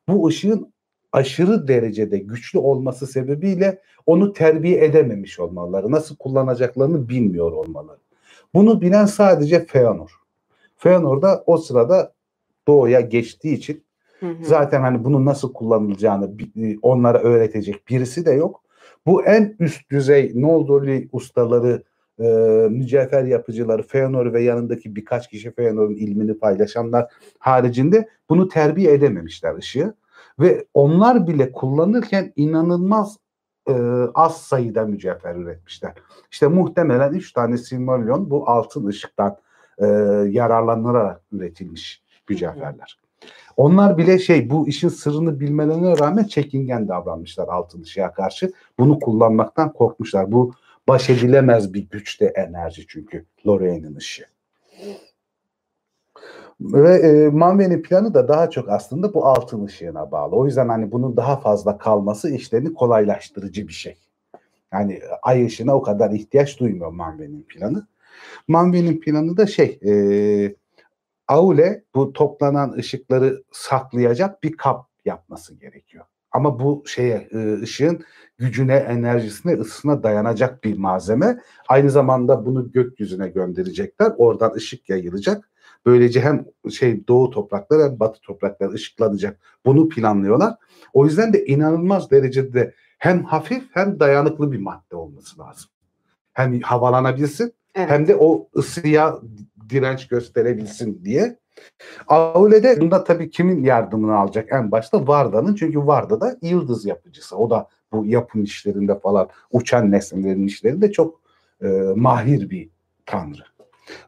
bu ışığın aşırı derecede güçlü olması sebebiyle onu terbiye edememiş olmaları, nasıl kullanacaklarını bilmiyor olmaları. Bunu bilen sadece Feanor. Feanor da o sırada doğuya geçtiği için hı hı. zaten hani bunu nasıl kullanılacağını e, onlara öğretecek birisi de yok. Bu en üst düzey Noldorli ustaları, e, mücevher yapıcıları, Feanor ve yanındaki birkaç kişi Feanor'un ilmini paylaşanlar haricinde bunu terbiye edememişler ışığı. Ve onlar bile kullanırken inanılmaz e, az sayıda mücevher üretmişler. İşte muhtemelen üç tane Silmarillion bu altın ışıktan e, yararlanarak üretilmiş mücevherler. Onlar bile şey bu işin sırrını bilmelerine rağmen çekingen davranmışlar altın ışığa karşı. Bunu kullanmaktan korkmuşlar. Bu baş edilemez bir güçte enerji çünkü Lorraine'in ışığı. Ve e, Manve'nin planı da daha çok aslında bu altın ışığına bağlı. O yüzden hani bunun daha fazla kalması işlerini kolaylaştırıcı bir şey. Yani ay ışığına o kadar ihtiyaç duymuyor Manve'nin planı. Manve'nin planı da şey e, Aule bu toplanan ışıkları saklayacak bir kap yapması gerekiyor. Ama bu şeye e, ışığın gücüne, enerjisine, ısısına dayanacak bir malzeme. Aynı zamanda bunu gökyüzüne gönderecekler. Oradan ışık yayılacak. Böylece hem şey doğu toprakları hem batı toprakları ışıklanacak. Bunu planlıyorlar. O yüzden de inanılmaz derecede hem hafif hem dayanıklı bir madde olması lazım. Hem havalanabilsin Evet. hem de o ısıya direnç gösterebilsin diye. Aule'de bunda tabii kimin yardımını alacak en başta? Varda'nın. Çünkü Varda da yıldız yapıcısı. O da bu yapım işlerinde falan uçan nesnelerin işlerinde çok e, mahir bir tanrı.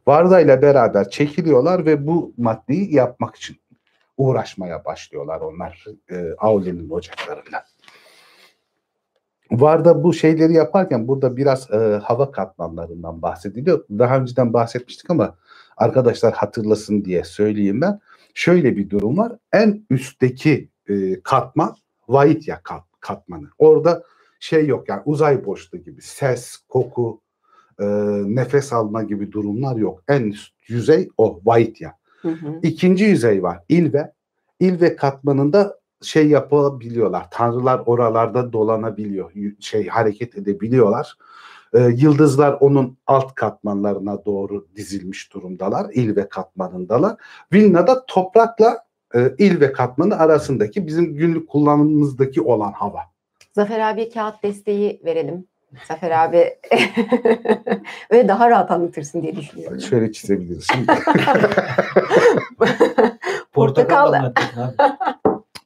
Varda ile beraber çekiliyorlar ve bu maddeyi yapmak için uğraşmaya başlıyorlar onlar e, Aule'nin ocaklarında. Varda bu şeyleri yaparken burada biraz e, hava katmanlarından bahsediliyor. Daha önceden bahsetmiştik ama arkadaşlar hatırlasın diye söyleyeyim ben. Şöyle bir durum var. En üstteki e, katman Vaitya kat, katmanı. Orada şey yok yani uzay boşluğu gibi ses, koku, e, nefes alma gibi durumlar yok. En üst yüzey o Vaitya. Hı hı. İkinci yüzey var İlve. İlve katmanında şey yapabiliyorlar. Tanrılar oralarda dolanabiliyor. Şey hareket edebiliyorlar. Ee, yıldızlar onun alt katmanlarına doğru dizilmiş durumdalar. İlve katmanındalar. Vilna'da toprakla e, İlve katmanı arasındaki bizim günlük kullanımımızdaki olan hava. Zafer abi kağıt desteği verelim. Zafer abi ve daha rahat anlatırsın diye düşünüyorum. Şöyle çizebiliriz. Portakal.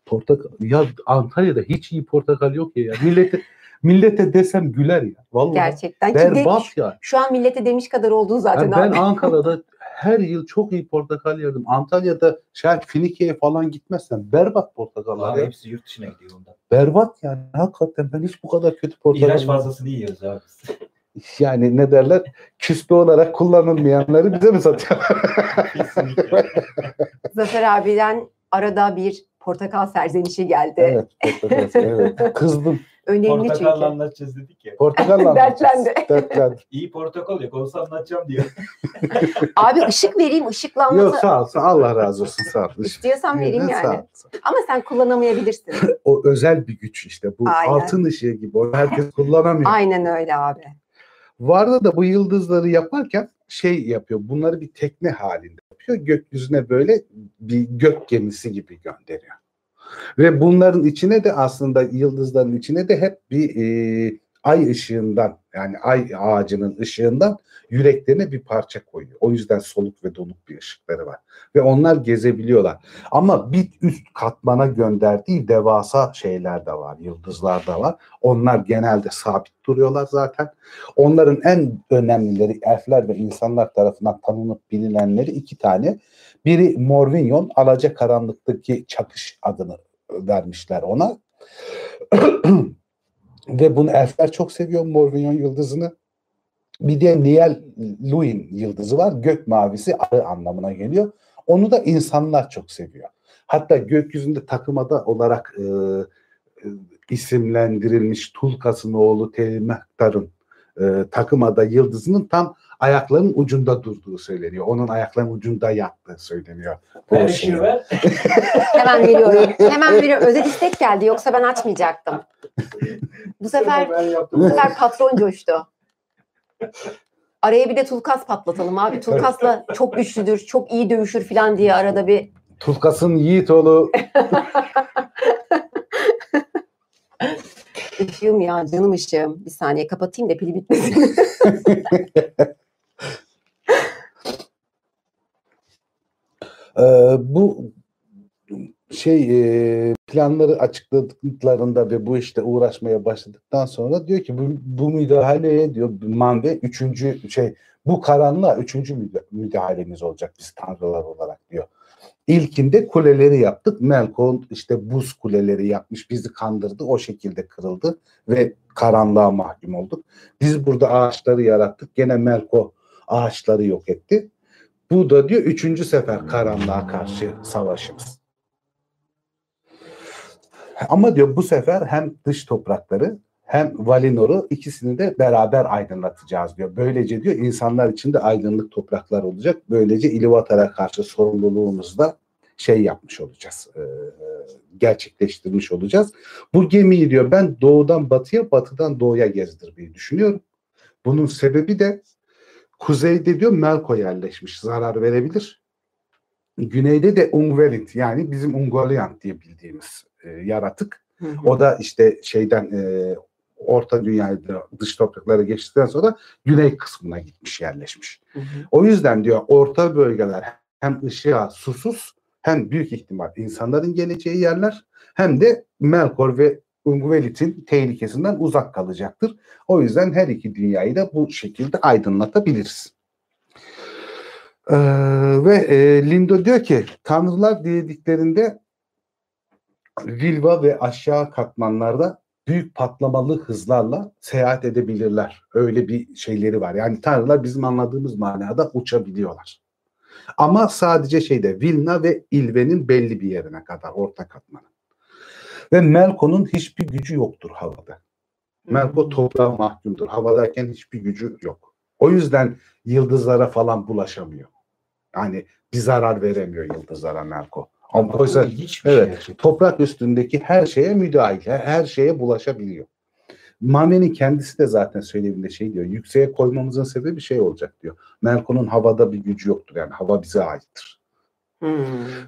portakal ya Antalya'da hiç iyi portakal yok ya. Millete millete desem güler ya. Vallahi Gerçekten. Ki de- berbat ya. şu an millete demiş kadar oldun zaten Yani ben abi. Ankara'da her yıl çok iyi portakal yerdim. Antalya'da şey Finike'ye falan gitmezsem berbat portakallar Abi ya. hepsi yurt dışına gidiyor ondan. Berbat yani hakikaten ben hiç bu kadar kötü portakal İlaç fazlasını yiyoruz abi. yani ne derler küspe olarak kullanılmayanları bize mi satıyorlar? Zafer abiden arada bir portakal serzenişi geldi. evet portakal evet. Kızdım. Önemli çünkü. anlatacağız dedik ya. Portakalla Dertlendi. Dertlendi. İyi portakal yok olsa anlatacağım diyor. Abi ışık vereyim ışıklanması. Yok sağ ol. sağ- Allah razı olsun sağ ol. İstiyorsan vereyim yani. sağ ol. Ama sen kullanamayabilirsin. O özel bir güç işte. Bu Aynen. altın ışığı gibi. O herkes kullanamıyor. Aynen öyle abi. Varda da bu yıldızları yaparken şey yapıyor. Bunları bir tekne halinde yapıyor. Gökyüzüne böyle bir gök gemisi gibi gönderiyor. Ve bunların içine de aslında yıldızların içine de hep bir e, ay ışığından yani ay ağacının ışığından yüreklerine bir parça koyuyor. O yüzden soluk ve donuk bir ışıkları var. Ve onlar gezebiliyorlar. Ama bir üst katmana gönderdiği devasa şeyler de var. Yıldızlar da var. Onlar genelde sabit duruyorlar zaten. Onların en önemlileri elfler ve insanlar tarafından tanınıp bilinenleri iki tane. Biri Morvinyon, Alacakaranlık'taki çakış adını vermişler ona. ve bunu elfler çok seviyor Morvinyon yıldızını. Bir de Niel Luin yıldızı var. Gök mavisi arı anlamına geliyor. Onu da insanlar çok seviyor. Hatta gökyüzünde takımada olarak e, e, isimlendirilmiş Tulkas'ın oğlu Telimehtar'ın e, takımada yıldızının tam ayaklarının ucunda durduğu söyleniyor. Onun ayaklarının ucunda yattığı söyleniyor. Şey. Hemen veriyorum. Hemen veriyorum. Özel istek geldi yoksa ben açmayacaktım. Bu sefer Ben bu sefer patron coştu. Araya bir de Tulkas patlatalım abi. Tulkas'la çok güçlüdür, çok iyi dövüşür falan diye arada bir Tulkas'ın Yiğitoğlu ışığım ya canım ışığım. Bir saniye kapatayım da pili bitmesin. Ee, bu şey e, planları açıkladıklarında ve bu işte uğraşmaya başladıktan sonra diyor ki bu, bu müdahaleye diyor Manve üçüncü şey bu karanlığa üçüncü müda- müdahalemiz olacak biz tanrılar olarak diyor. İlkinde kuleleri yaptık. Melkon işte buz kuleleri yapmış bizi kandırdı o şekilde kırıldı ve karanlığa mahkum olduk. Biz burada ağaçları yarattık. Gene Melko ağaçları yok etti. Bu da diyor üçüncü sefer karanlığa karşı savaşımız. Ama diyor bu sefer hem dış toprakları hem Valinor'u ikisini de beraber aydınlatacağız diyor. Böylece diyor insanlar için de aydınlık topraklar olacak. Böylece İluvatar'a karşı sorumluluğumuzu da şey yapmış olacağız. e, gerçekleştirmiş olacağız. Bu gemiyi diyor ben doğudan batıya, batıdan doğuya gezdirmeyi düşünüyorum. Bunun sebebi de kuzeyde diyor Melko yerleşmiş. Zarar verebilir. Güneyde de Ungverint yani bizim Ungoliant diye bildiğimiz e, yaratık Hı hı. O da işte şeyden e, Orta Dünya'ya dış topraklara geçtikten sonra güney kısmına gitmiş yerleşmiş. Hı hı. O yüzden diyor orta bölgeler hem ışığa susuz hem büyük ihtimal insanların geleceği yerler hem de Melkor ve Ungvelit'in tehlikesinden uzak kalacaktır. O yüzden her iki dünyayı da bu şekilde aydınlatabiliriz. Ee, ve e, Lindo diyor ki tanrılar dilediklerinde Vilva ve aşağı katmanlarda büyük patlamalı hızlarla seyahat edebilirler. Öyle bir şeyleri var. Yani tanrılar bizim anladığımız manada uçabiliyorlar. Ama sadece şeyde Vilna ve İlve'nin belli bir yerine kadar orta katmanı. Ve Melko'nun hiçbir gücü yoktur havada. Melko toprağa mahkumdur. Havadayken hiçbir gücü yok. O yüzden yıldızlara falan bulaşamıyor. Yani bir zarar veremiyor yıldızlara Melko. Ama oysa bir evet. şey toprak üstündeki her şeye müdahil, her şeye bulaşabiliyor. Mane'nin kendisi de zaten söylediğinde şey diyor. Yükseğe koymamızın sebebi şey olacak diyor. Melko'nun havada bir gücü yoktur. Yani hava bize aittir. Hmm.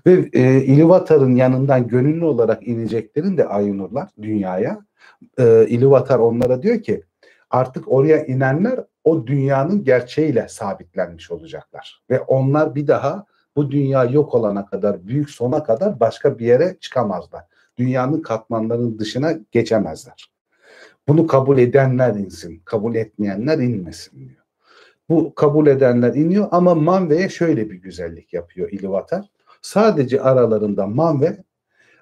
Ve e, İluvatar'ın yanından gönüllü olarak ineceklerin de Ayunurlar dünyaya. E, İluvatar onlara diyor ki artık oraya inenler o dünyanın gerçeğiyle sabitlenmiş olacaklar. Ve onlar bir daha bu dünya yok olana kadar, büyük sona kadar başka bir yere çıkamazlar. Dünyanın katmanlarının dışına geçemezler. Bunu kabul edenler insin, kabul etmeyenler inmesin diyor. Bu kabul edenler iniyor ama Manve'ye şöyle bir güzellik yapıyor İluvatar. Sadece aralarında Manve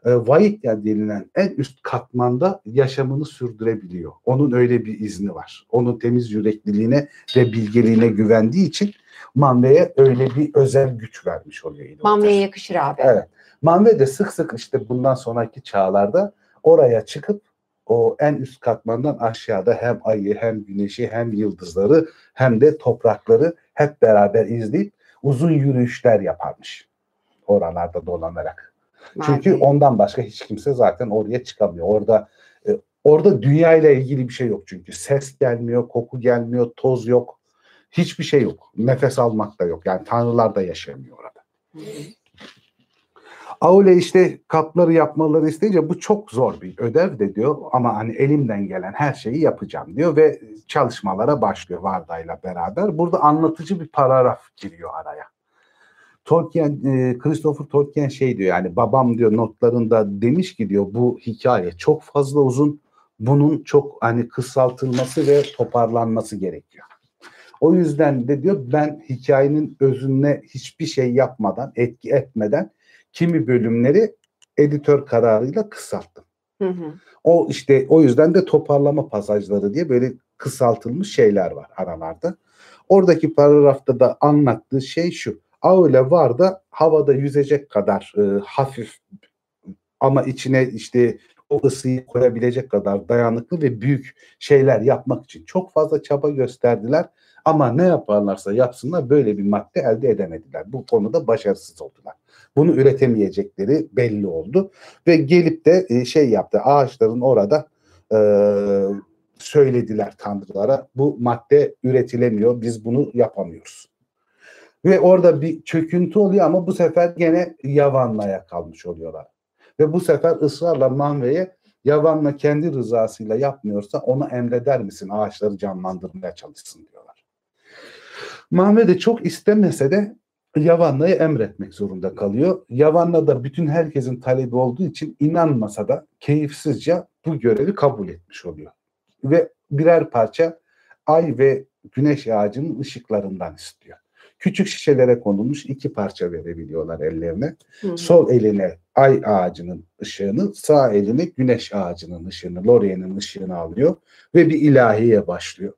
e, Vaitya denilen en üst katmanda yaşamını sürdürebiliyor. Onun öyle bir izni var. Onun temiz yürekliliğine ve bilgeliğine güvendiği için Manve'ye öyle bir özel güç vermiş oluyor İluvatar. Mamle'ye yakışır abi. Evet. Manve de sık sık işte bundan sonraki çağlarda oraya çıkıp o en üst katmandan aşağıda hem ayı hem güneşi hem yıldızları hem de toprakları hep beraber izleyip uzun yürüyüşler yaparmış. Oralarda dolanarak. Çünkü ondan başka hiç kimse zaten oraya çıkamıyor. Orada e, orada dünya ile ilgili bir şey yok çünkü. Ses gelmiyor, koku gelmiyor, toz yok. Hiçbir şey yok. Nefes almak da yok. Yani tanrılar da yaşamıyor orada. Hı. Aule işte kapları yapmaları isteyince bu çok zor bir ödev de diyor ama hani elimden gelen her şeyi yapacağım diyor ve çalışmalara başlıyor Varda'yla beraber. Burada anlatıcı bir paragraf giriyor araya. Tolkien, e, Christopher Tolkien şey diyor yani babam diyor notlarında demiş ki diyor bu hikaye çok fazla uzun. Bunun çok hani kısaltılması ve toparlanması gerekiyor. O yüzden de diyor ben hikayenin özüne hiçbir şey yapmadan, etki etmeden kimi bölümleri editör kararıyla kısalttım. Hı hı. O işte o yüzden de toparlama pasajları diye böyle kısaltılmış şeyler var aralarda. Oradaki paragrafta da anlattığı şey şu. Aule var da havada yüzecek kadar e, hafif ama içine işte o ısıyı koyabilecek kadar dayanıklı ve büyük şeyler yapmak için çok fazla çaba gösterdiler. Ama ne yaparlarsa yapsınlar böyle bir madde elde edemediler. Bu konuda başarısız oldular. Bunu üretemeyecekleri belli oldu. Ve gelip de e, şey yaptı ağaçların orada e, söylediler tanrılara bu madde üretilemiyor biz bunu yapamıyoruz. Ve orada bir çöküntü oluyor ama bu sefer gene Yavanla'ya kalmış oluyorlar. Ve bu sefer ısrarla Manve'ye Yavanla kendi rızasıyla yapmıyorsa ona emreder misin ağaçları canlandırmaya çalışsın diyorlar. Manve de çok istemese de Yavanla'ya emretmek zorunda kalıyor. Yavanla da bütün herkesin talebi olduğu için inanmasa da keyifsizce bu görevi kabul etmiş oluyor. Ve birer parça ay ve güneş ağacının ışıklarından istiyor. Küçük şişelere konulmuş iki parça verebiliyorlar ellerine. Hı. Sol eline ay ağacının ışığını, sağ eline güneş ağacının ışığını, Lorien'in ışığını alıyor ve bir ilahiye başlıyor.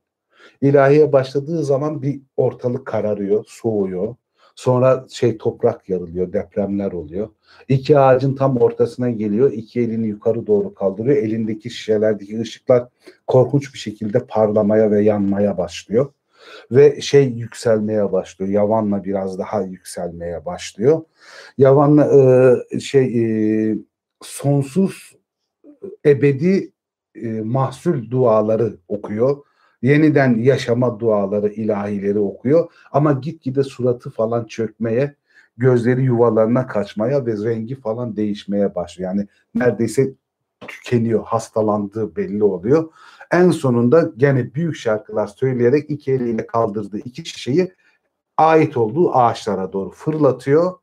İlahiye başladığı zaman bir ortalık kararıyor, soğuyor. Sonra şey toprak yarılıyor, depremler oluyor. İki ağacın tam ortasına geliyor, iki elini yukarı doğru kaldırıyor. Elindeki şişelerdeki ışıklar korkunç bir şekilde parlamaya ve yanmaya başlıyor. Ve şey yükselmeye başlıyor. Yavanla biraz daha yükselmeye başlıyor. Yavanla e, şey e, sonsuz ebedi e, mahsul duaları okuyor. Yeniden yaşama duaları, ilahileri okuyor. Ama gitgide suratı falan çökmeye, gözleri yuvalarına kaçmaya ve rengi falan değişmeye başlıyor. Yani neredeyse tükeniyor, hastalandığı belli oluyor. En sonunda gene büyük şarkılar söyleyerek iki eliyle kaldırdığı iki şişeyi ait olduğu ağaçlara doğru fırlatıyor.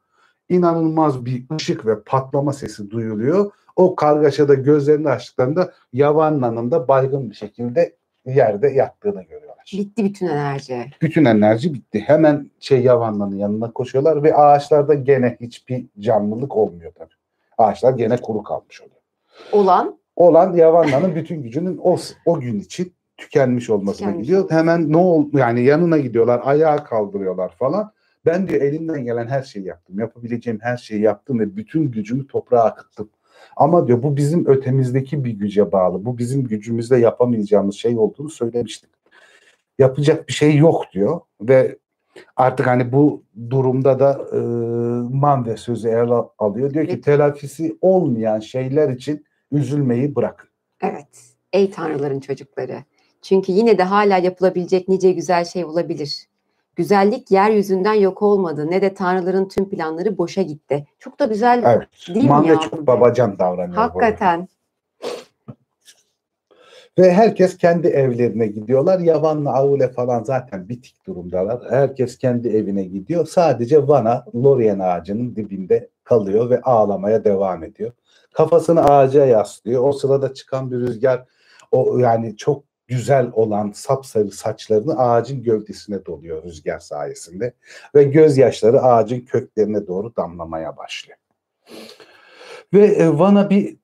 İnanılmaz bir ışık ve patlama sesi duyuluyor. O kargaşada gözlerini açtıklarında Yavanna'nın da baygın bir şekilde yerde yattığını görüyorlar. Bitti bütün enerji. Bütün enerji bitti. Hemen şey Yavanna'nın yanına koşuyorlar ve ağaçlarda gene hiçbir canlılık olmuyor tabii. Ağaçlar gene kuru kalmış oluyor. Olan Olan Yavanna'nın bütün gücünün o, o gün için tükenmiş olmasına Tükenmiş gidiyor. Hemen ne ol yani yanına gidiyorlar, ayağa kaldırıyorlar falan. Ben diyor elimden gelen her şeyi yaptım. Yapabileceğim her şeyi yaptım ve bütün gücümü toprağa akıttım. Ama diyor bu bizim ötemizdeki bir güce bağlı. Bu bizim gücümüzle yapamayacağımız şey olduğunu söylemiştik. Yapacak bir şey yok diyor ve artık hani bu durumda da e, Manve sözü ele alıyor. Diyor ki telafisi olmayan şeyler için üzülmeyi bırakın. evet. Ey tanrıların çocukları. Çünkü yine de hala yapılabilecek nice güzel şey olabilir. Güzellik yeryüzünden yok olmadı. Ne de tanrıların tüm planları boşa gitti. Çok da güzel Evet. değil mi Manve ya? çok babacan davranıyor. Hakikaten. Ve herkes kendi evlerine gidiyorlar. Yavan'la Avule falan zaten bitik durumdalar. Herkes kendi evine gidiyor. Sadece Van'a Lorien ağacının dibinde kalıyor ve ağlamaya devam ediyor. Kafasını ağaca yaslıyor. O sırada çıkan bir rüzgar o yani çok güzel olan sapsarı saçlarını ağacın gövdesine doluyor rüzgar sayesinde ve gözyaşları ağacın köklerine doğru damlamaya başlıyor. Ve e, Van'a bir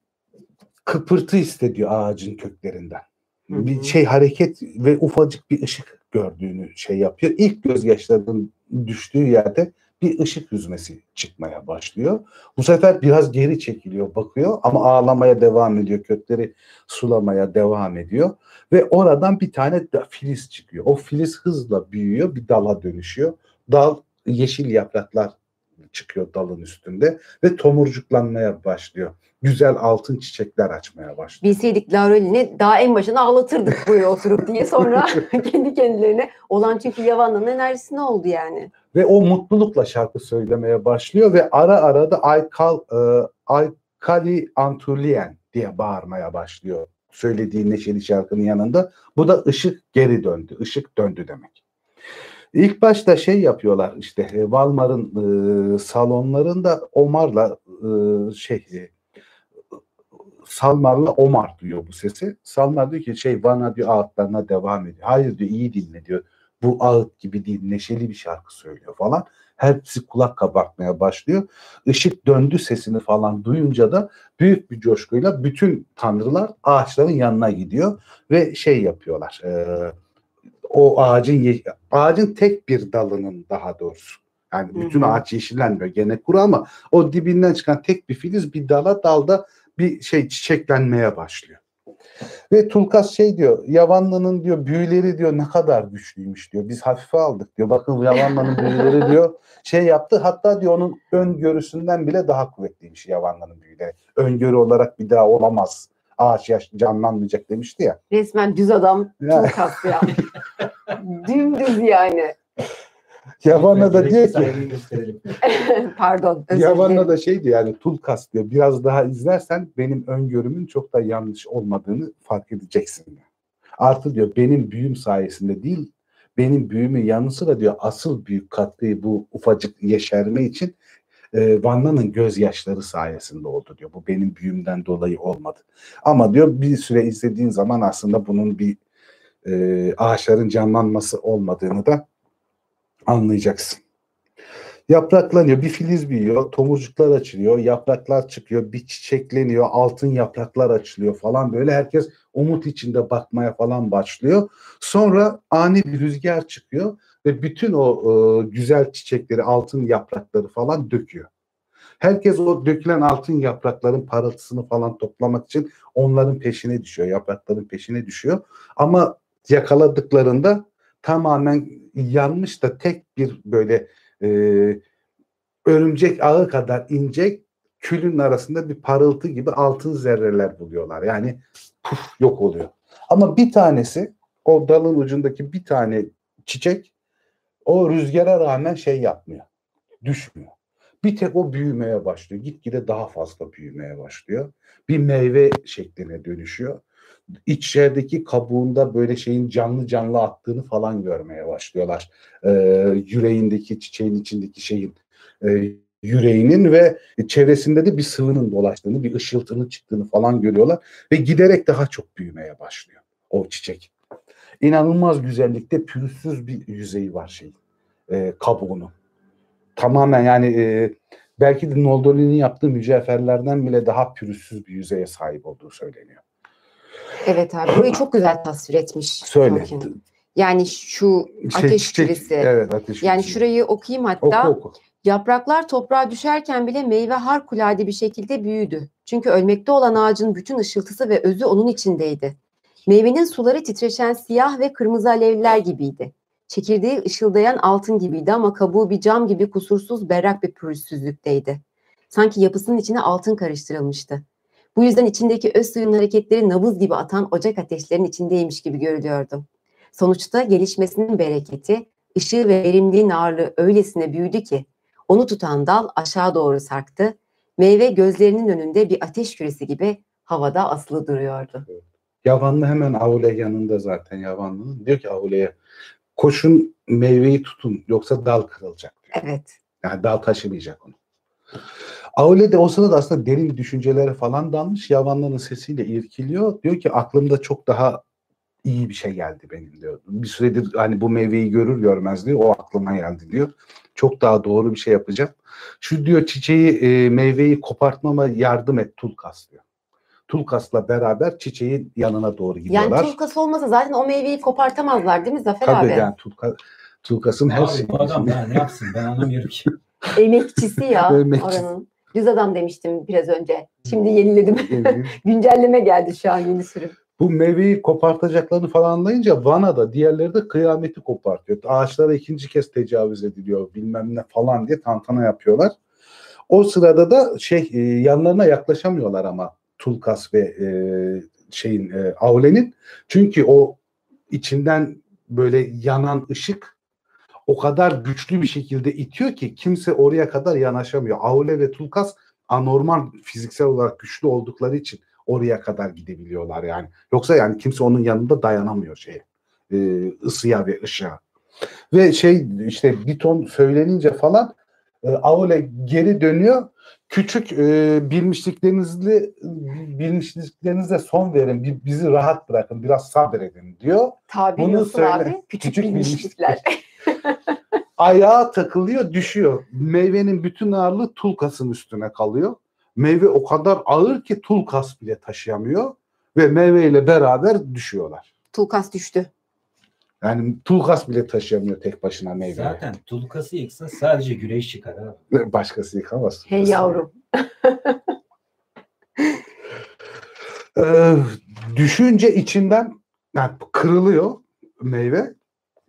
kıpırtı hissediyor ağacın köklerinden. Bir şey hareket ve ufacık bir ışık gördüğünü şey yapıyor. İlk gözyaşlarının düştüğü yerde bir ışık yüzmesi çıkmaya başlıyor. Bu sefer biraz geri çekiliyor, bakıyor ama ağlamaya devam ediyor. Kökleri sulamaya devam ediyor ve oradan bir tane filiz çıkıyor. O filiz hızla büyüyor, bir dala dönüşüyor. Dal yeşil yapraklar çıkıyor dalın üstünde ve tomurcuklanmaya başlıyor. Güzel altın çiçekler açmaya başlıyor. Bilseydik Laurelin'i daha en başına ağlatırdık buraya oturup diye sonra kendi kendilerine olan çünkü Yavanna'nın enerjisi ne oldu yani? Ve o mutlulukla şarkı söylemeye başlıyor ve ara ara da Aykal, e, Aykali Antulien diye bağırmaya başlıyor. Söylediği neşeli şarkının yanında. Bu da ışık geri döndü. Işık döndü demek. İlk başta şey yapıyorlar işte e, Valmar'ın e, salonlarında Omar'la e, şey e, Salmar'la Omar duyuyor bu sesi. Salmar diyor ki şey Van'a diyor ağıtlarına devam ediyor. Hayır diyor iyi dinle diyor. Bu ağıt gibi değil neşeli bir şarkı söylüyor falan. Hepsi kulak kabartmaya başlıyor. Işık döndü sesini falan duyunca da büyük bir coşkuyla bütün tanrılar ağaçların yanına gidiyor ve şey yapıyorlar. e, o ağacın ağacın tek bir dalının daha doğrusu. Yani bütün Hı hı. ağaç yeşillenmiyor gene kuru ama o dibinden çıkan tek bir filiz bir dala dalda bir şey çiçeklenmeye başlıyor. Ve Tulkas şey diyor, Yavanlı'nın diyor büyüleri diyor ne kadar güçlüymüş diyor. Biz hafife aldık diyor. Bakın Yavanlı'nın büyüleri diyor şey yaptı. Hatta diyor onun öngörüsünden bile daha kuvvetliymiş Yavanlı'nın büyüleri. Öngörü olarak bir daha olamaz. Ağaç yaş canlanmayacak demişti ya. Resmen düz adam hasta ya. Dümdüz yani. Yavanna da diyor ki. Pardon. Yavanna da şey diyor yani Tulkas diyor biraz daha izlersen benim öngörümün çok da yanlış olmadığını fark edeceksin. diyor. Artı diyor benim büyüm sayesinde değil benim büyümün yanı sıra diyor asıl büyük katkıyı bu ufacık yeşerme için e, Vanna'nın gözyaşları sayesinde oldu diyor. Bu benim büyümden dolayı olmadı. Ama diyor bir süre izlediğin zaman aslında bunun bir e, ağaçların canlanması olmadığını da anlayacaksın. Yapraklanıyor, bir filiz büyüyor, tomurcuklar açılıyor, yapraklar çıkıyor, bir çiçekleniyor, altın yapraklar açılıyor falan böyle herkes umut içinde bakmaya falan başlıyor. Sonra ani bir rüzgar çıkıyor ve bütün o e, güzel çiçekleri, altın yaprakları falan döküyor. Herkes o dökülen altın yaprakların parıltısını falan toplamak için onların peşine düşüyor, yaprakların peşine düşüyor. Ama yakaladıklarında tamamen yanmış da tek bir böyle e, örümcek ağı kadar ince külün arasında bir parıltı gibi altın zerreler buluyorlar. Yani puf yok oluyor. Ama bir tanesi o dalın ucundaki bir tane çiçek o rüzgara rağmen şey yapmıyor. Düşmüyor. Bir tek o büyümeye başlıyor. Gitgide daha fazla büyümeye başlıyor. Bir meyve şekline dönüşüyor. İçerideki kabuğunda böyle şeyin canlı canlı attığını falan görmeye başlıyorlar. Ee, yüreğindeki çiçeğin içindeki şeyin e, yüreğinin ve çevresinde de bir sıvının dolaştığını, bir ışıltının çıktığını falan görüyorlar ve giderek daha çok büyümeye başlıyor o çiçek. İnanılmaz güzellikte pürüzsüz bir yüzeyi var şey e, kabuğunun. Tamamen yani e, belki de Noldoli'nin yaptığı mücevherlerden bile daha pürüzsüz bir yüzeye sahip olduğu söyleniyor. Evet abi burayı çok güzel tasvir etmiş. Söyle. Tolkien. Yani şu Şey, ateş küresi. Evet ateş Yani küresi. şurayı okuyayım hatta. Oku oku. Yapraklar toprağa düşerken bile meyve harikulade bir şekilde büyüdü. Çünkü ölmekte olan ağacın bütün ışıltısı ve özü onun içindeydi. Meyvenin suları titreşen siyah ve kırmızı alevler gibiydi. Çekirdeği ışıldayan altın gibiydi ama kabuğu bir cam gibi kusursuz berrak bir pürüzsüzlükteydi. Sanki yapısının içine altın karıştırılmıştı. Bu yüzden içindeki öz suyun hareketleri nabız gibi atan ocak ateşlerinin içindeymiş gibi görülüyordu. Sonuçta gelişmesinin bereketi, ışığı ve verimliliğin ağırlığı öylesine büyüdü ki onu tutan dal aşağı doğru sarktı. Meyve gözlerinin önünde bir ateş küresi gibi havada asılı duruyordu. Yavanlı hemen Avule yanında zaten Yavanlı'nın. Diyor ki Avule'ye koşun meyveyi tutun yoksa dal kırılacak. diyor. Evet. Yani dal taşımayacak onu. Aule de o sırada aslında derin düşüncelere falan dalmış. Yavanlı'nın sesiyle irkiliyor. Diyor ki aklımda çok daha iyi bir şey geldi benim diyor. Bir süredir hani bu meyveyi görür görmez diyor. O aklıma geldi diyor. Çok daha doğru bir şey yapacağım. Şu diyor çiçeği e, meyveyi kopartmama yardım et Tulkas diyor. Tulkas'la beraber çiçeğin yanına doğru gidiyorlar. Yani tulkası olmasa zaten o meyveyi kopartamazlar değil mi Zafer Tabii abi? yani Tulka, Tulkas'ın her Abi şeyi. bu adam daha ne yapsın ben anlamıyorum ki. Emekçisi ya Emekçisi. oranın. Düz adam demiştim biraz önce. Şimdi yeniledim. Güncelleme geldi şu an yeni sürüm. Bu meyveyi kopartacaklarını falan anlayınca Vana'da diğerleri de kıyameti kopartıyor. Ağaçlara ikinci kez tecavüz ediliyor bilmem ne falan diye tantana yapıyorlar. O sırada da şey e, yanlarına yaklaşamıyorlar ama Tulkas ve e, şeyin e, Aule'nin. Çünkü o içinden böyle yanan ışık o kadar güçlü bir şekilde itiyor ki kimse oraya kadar yanaşamıyor. Aule ve Tulkas anormal fiziksel olarak güçlü oldukları için oraya kadar gidebiliyorlar yani. Yoksa yani kimse onun yanında dayanamıyor şeye. E, ısıya ve ışığa. Ve şey işte bir ton söylenince falan e, Aule geri dönüyor. Küçük e, bilmişliklerinizle bilmişliklerinize son verin. bi- Bizi rahat bırakın. Biraz sabredin diyor. Tabi Bunu söyle. abi? Küçük, Küçük bilmişlikler. Ayağa takılıyor, düşüyor. Meyvenin bütün ağırlığı tulkasın üstüne kalıyor. Meyve o kadar ağır ki tulkas bile taşıyamıyor ve meyveyle beraber düşüyorlar. Tulkas düştü. Yani tulkas bile taşıyamıyor tek başına meyveyi. Zaten tulkası yıksın sadece güreş çıkar abi. Başkası yıkamaz. Hey yavrum. Ee, düşünce içinden yani kırılıyor meyve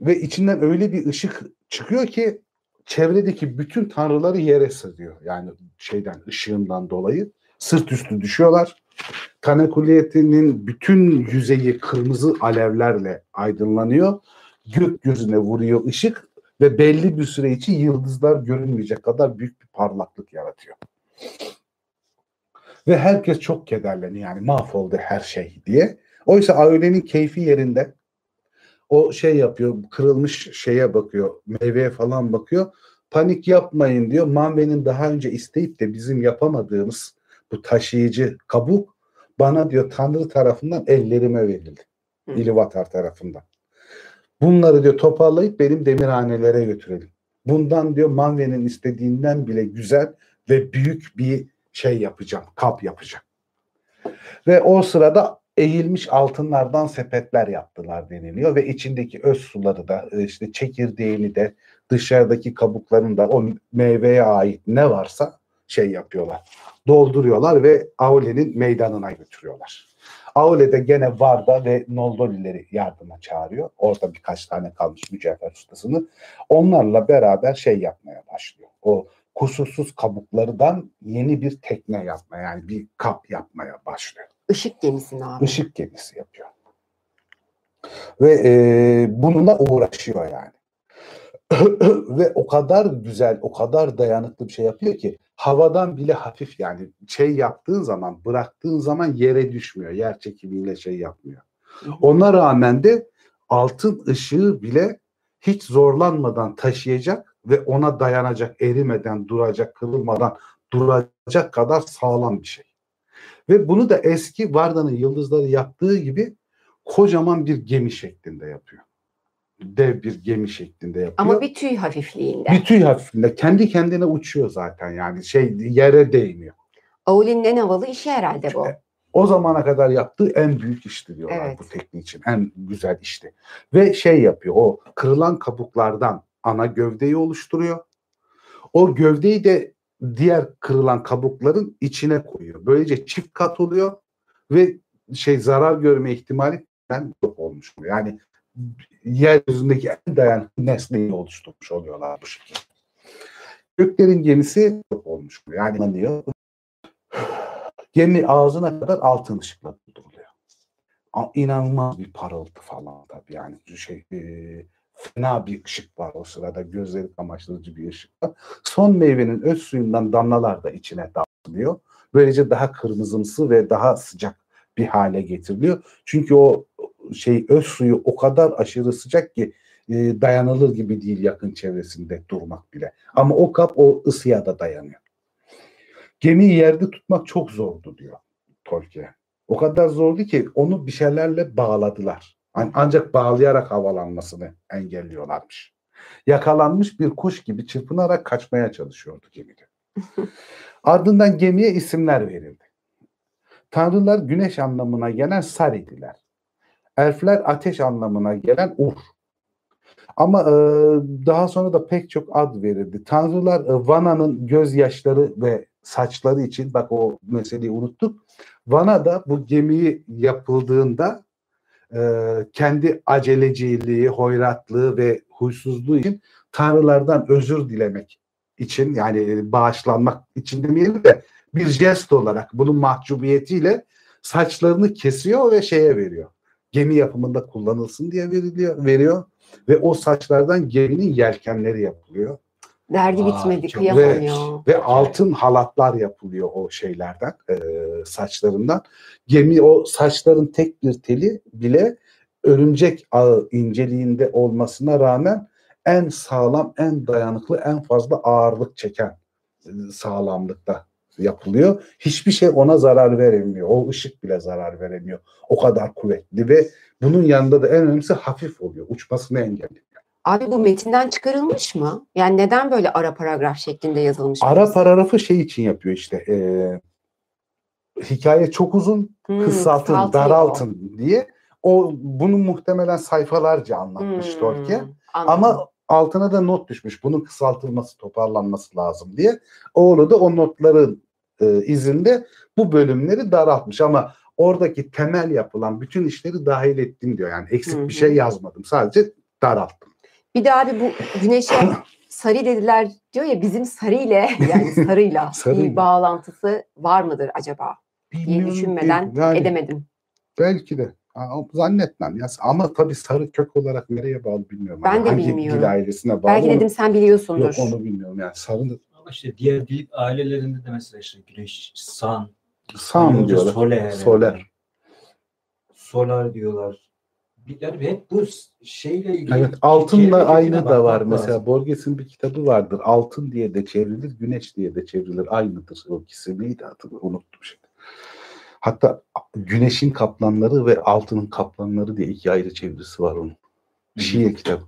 ve içinden öyle bir ışık çıkıyor ki çevredeki bütün tanrıları yere sığıyor. Yani şeyden ışığından dolayı sırt üstü düşüyorlar. Tanekuliyetinin bütün yüzeyi kırmızı alevlerle aydınlanıyor. Gökyüzüne vuruyor ışık ve belli bir süre için yıldızlar görünmeyecek kadar büyük bir parlaklık yaratıyor. Ve herkes çok kederleniyor yani mahvoldu her şey diye. Oysa ailenin keyfi yerinde. O şey yapıyor, kırılmış şeye bakıyor, meyveye falan bakıyor. Panik yapmayın diyor. Manve'nin daha önce isteyip de bizim yapamadığımız bu taşıyıcı kabuk bana diyor Tanrı tarafından ellerime verildi. Hı. İlivatar tarafından. Bunları diyor toparlayıp benim demirhanelere götürelim. Bundan diyor Manve'nin istediğinden bile güzel ve büyük bir şey yapacağım, kap yapacağım. Ve o sırada eğilmiş altınlardan sepetler yaptılar deniliyor ve içindeki öz suları da e, işte çekirdeğini de dışarıdaki kabuklarını da o meyveye ait ne varsa şey yapıyorlar. Dolduruyorlar ve Aule'nin meydanına götürüyorlar. Aule de gene Varda ve Noldolileri yardıma çağırıyor. Orada birkaç tane kalmış mücevher ustasını. Onlarla beraber şey yapmaya başlıyor. O kusursuz kabuklardan yeni bir tekne yapmaya yani bir kap yapmaya başlıyor. Işık gemisini abi. Işık gemisi yapıyor. Ve e, bununla uğraşıyor yani. ve o kadar güzel, o kadar dayanıklı bir şey yapıyor ki havadan bile hafif yani şey yaptığın zaman, bıraktığın zaman yere düşmüyor. Yer çekimiyle şey yapmıyor. Ona rağmen de altın ışığı bile hiç zorlanmadan taşıyacak ve ona dayanacak, erimeden, duracak, kırılmadan duracak kadar sağlam bir şey. Ve bunu da eski Varda'nın yıldızları yaptığı gibi kocaman bir gemi şeklinde yapıyor. Dev bir gemi şeklinde yapıyor. Ama bir tüy hafifliğinde. bir tüy hafifliğinde. Kendi kendine uçuyor zaten yani şey yere değmiyor. Auli'nin en havalı işi herhalde bu. O zamana kadar yaptığı en büyük işti diyorlar Evet. bu teknik için. En güzel işti. Ve şey yapıyor o kırılan kabuklardan ana gövdeyi oluşturuyor. O gövdeyi de diğer kırılan kabukların içine koyuyor. Böylece çift kat oluyor ve şey zarar görme ihtimali ben yok olmuş. Yani yeryüzündeki en dayanıklı nesneyi oluşturmuş oluyorlar bu şekilde. Göklerin gemisi olmuş. Yani anlıyor. Gemi ağzına kadar altın ışıkla dolduruluyor. A- İnanılmaz bir parıltı falan tabii yani şey e, fena bir ışık var o sırada gözleri kamaştırıcı bir ışık var. Son meyvenin öz suyundan damlalar da içine dağıtılıyor. Böylece daha kırmızımsı ve daha sıcak bir hale getiriliyor. Çünkü o şey öz suyu o kadar aşırı sıcak ki e, dayanılır gibi değil yakın çevresinde durmak bile. Ama o kap o ısıya da dayanıyor. Gemiyi yerde tutmak çok zordu diyor Tolkien. O kadar zordu ki onu bir şeylerle bağladılar. An- Ancak bağlayarak havalanmasını engelliyorlarmış. Yakalanmış bir kuş gibi çırpınarak kaçmaya çalışıyordu gemide. Ardından gemiye isimler verildi. Tanrılar güneş anlamına gelen Saridiler. Elfler ateş anlamına gelen Ur. Ama e, daha sonra da pek çok ad verildi. Tanrılar e, Vana'nın gözyaşları ve saçları için bak o meseleyi unuttuk. Vana da bu gemiyi yapıldığında e, kendi aceleciliği, hoyratlığı ve huysuzluğu için tanrılardan özür dilemek için yani e, bağışlanmak için demeyelim de bir jest olarak bunun mahcubiyetiyle saçlarını kesiyor ve şeye veriyor. Gemi yapımında kullanılsın diye veriliyor, veriyor ve o saçlardan geminin yelkenleri yapılıyor. Derdi Vay, bitmedi kıyamam Ve, ve altın halatlar yapılıyor o şeylerden, e, saçlarından. Gemi o saçların tek bir teli bile örümcek ağı inceliğinde olmasına rağmen en sağlam, en dayanıklı, en fazla ağırlık çeken e, sağlamlıkta yapılıyor. Hiçbir şey ona zarar veremiyor. O ışık bile zarar veremiyor. O kadar kuvvetli ve bunun yanında da en önemlisi hafif oluyor. Uçmasını engelliyor. Abi bu metinden çıkarılmış mı? Yani neden böyle ara paragraf şeklinde yazılmış? Ara burası? paragrafı şey için yapıyor işte. e, hikaye çok uzun, Hmm, kısaltın, daraltın diye. O bunu muhtemelen sayfalarca anlatmış Hmm, Tolkien. anladım. Ama altına da not düşmüş. Bunun kısaltılması, toparlanması lazım diye. Oğlu da o notların e, izinde bu bölümleri daraltmış ama oradaki temel yapılan bütün işleri dahil ettim diyor. Yani eksik Hı hı. bir şey yazmadım. Sadece daralttım. Bir de abi bu güneşe sarı dediler diyor ya bizim sarı ile yani sarıyla Sarı bir bağlantısı var mıdır acaba diye Bilmiyorum ki. düşünmeden Yani edemedim. Belki de. Zannetmem. Ya. Ama tabii sarı kök olarak nereye bağlı bilmiyorum. Ben de hangi bilmiyorum. dil ailesine bağlı. Belki onu- dedim sen biliyorsundur. Yok onu bilmiyorum. Yani sarı Ama işte diğer dil ailelerinde de mesela işte güneş, san, İspanyolca diyorlar. Soler. Soler. Solar diyorlar. Bir- Yani hep bu şeyle ilgili. Evet altınla aynı da var. bakmak Mesela lazım. Borges'in bir kitabı vardır. Altın diye de çevrilir, güneş diye de çevrilir. Aynıdır o ikisi. Neydi hatırlamıyorum. Unuttum şimdi. Hatta güneşin kaplanları ve altının kaplanları diye iki ayrı çevirisi var onun. Şiir kitabı.